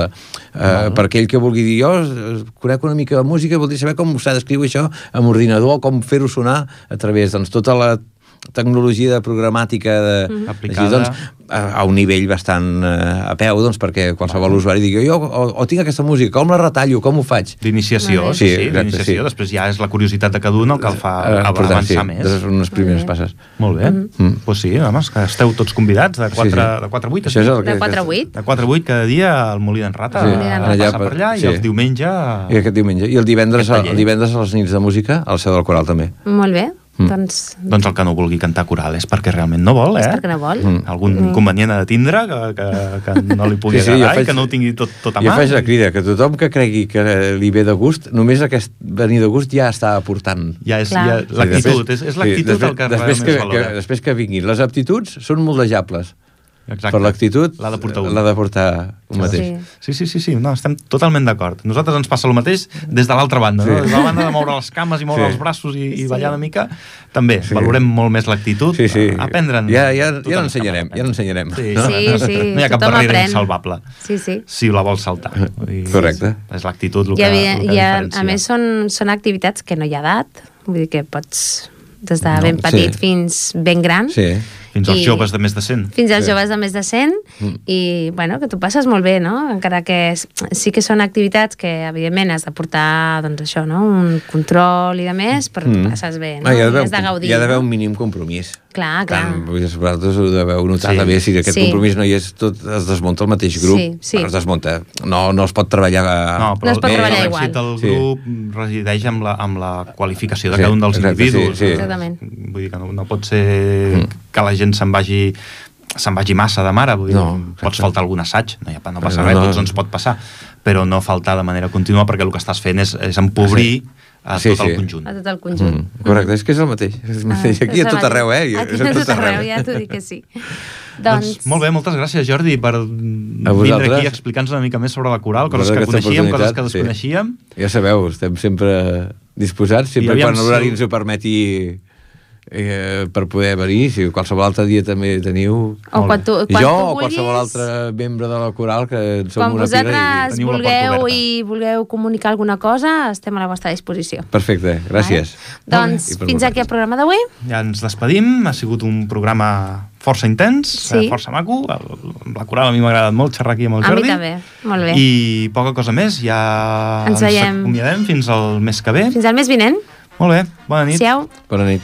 eh, per aquell que vulgui dir jo eh, conec una mica de música voldria saber com s'ha d'escriure això amb ordinador com fer-ho sonar a través doncs tota la tecnologia de programàtica de, Aplicada. així, doncs, a, a un nivell bastant eh, a peu doncs, perquè qualsevol usuari digui jo o, o tinc aquesta música, com la retallo, com ho faig D'iniciació, sí, Sí, d'iniciació. sí. Després ja és la curiositat de cada un el que el fa Eh, tant, avançar sí, més. de unes primeres passes Molt bé. Mm. Doncs pues sí, home, que esteu tots convidats de 4, Sí, sí. de 4 a 8. Això és el De que- 4 a 8. De 4 a 8 cada dia al Molí d'en Rata. Sí, a Rata. passar per allà Sí. i el diumenge... I aquest diumenge. I el divendres, el divendres a les nits de música, al seu del coral també. Molt bé, Mm. doncs, Doncs el que no vulgui cantar coral és perquè realment no vol, eh? és perquè no vol. Mm. Algun inconvenient ha de tindre que, que, que no li pugui Sí, sí, agradar jo faig- i que no ho tingui tot, tot a Jo mà. faig la crida, que tothom que cregui que li ve de gust, només aquest venir de gust ja està aportant. Ja és ja, Sí, és, és l'actitud després, el que després realment que, es valora. Que, després que vinguin. Les aptituds són moldejables. Exacte. Per l'actitud L'ha de portar un. l'ha de portar un mateix. Sí. Sí, sí, sí, sí, no, estem totalment d'acord. Nosaltres ens passa el mateix des de l'altra banda, no? Sí. Des de la banda de moure les cames i moure Sí. els braços i, i Sí. ballar una mica, també, Sí. valorem molt més l'actitud, Sí, sí. aprendre'n... Ja, ja, ja l'ensenyarem, ja l'ensenyarem. Sí, no? Sí, sí, No hi ha cap tothom barrera aprèn. insalvable Sí, sí. si la vols saltar. Vull dir, Correcte. És l'actitud el I, que, evident, el que i a, diferencia. a més són, són activitats que no hi ha edat, vull dir que pots des de No, ben petit sí. fins ben gran, Sí. Fins als i- joves de més de 100. fins als Sí. joves de més de 100 Mm. i bueno, que tu passes molt bé, no? Encara que és, sí que són activitats que evidentment has de portar doncs això, no? un control i de més, però tu passes bé, no? Ah, hi, ha d'haver has de un- gaudir, hi ha d'haver un mínim compromís. Clar, clar. Tant, vull dir, vosaltres ho deveu notar Sí. també, si aquest Sí. compromís no hi és, tot es desmunta el mateix grup. Sí, sí. Es desmunta. No, no es pot treballar... No, però No es pot el- treballar l'èxit igual. del Sí. grup resideix amb la, amb la qualificació de Sí, cada un dels exacte, individus. sí, sí. Exactament. Vull dir que no, no pot ser que la gent se'n vagi se'n vagi massa de mare, vull dir, No, pots exacte. faltar algun assaig, no, hi ha, no passa No, res, no. tots ens pot passar, però no faltar de manera contínua perquè el que estàs fent és, és empobrir a Sí, tot el sí. conjunt. A tot el conjunt. Mm, correcte, és que és el mateix. És el mateix. Ah, Aquí a tot el arreu, eh? Aquí a tot arreu, ja t'ho dic que sí. Doncs, molt bé, moltes gràcies Jordi per vindre vosaltres. aquí a explicar-nos una mica més sobre la coral, coses que coneixíem, coses que oportunitat, sí. desconeixíem. Ja sabeu, estem sempre disposats, sempre quan si- l'horari ens ho permeti eh, per poder venir, si qualsevol altre dia també teniu... O quan tu, quan jo tu o qualsevol altre membre de la coral que som quan una pira vosaltres Teniu la porta vulgueu i vulgueu comunicar alguna cosa, estem a la vostra disposició. i... Perfecte, gràcies. Vale? Doncs I fins aquí el vosaltres. programa d'avui. Ja ens despedim, ha sigut un programa força intens, Sí. eh, força maco. El- la coral a mi m'ha agradat molt xerrar aquí amb el A mi Jordi. també, molt bé. I poca cosa més, ja Ens veiem. acomiadem fins al mes que ve. Fins al mes vinent. Molt bé, bona nit. Siau. Bona nit.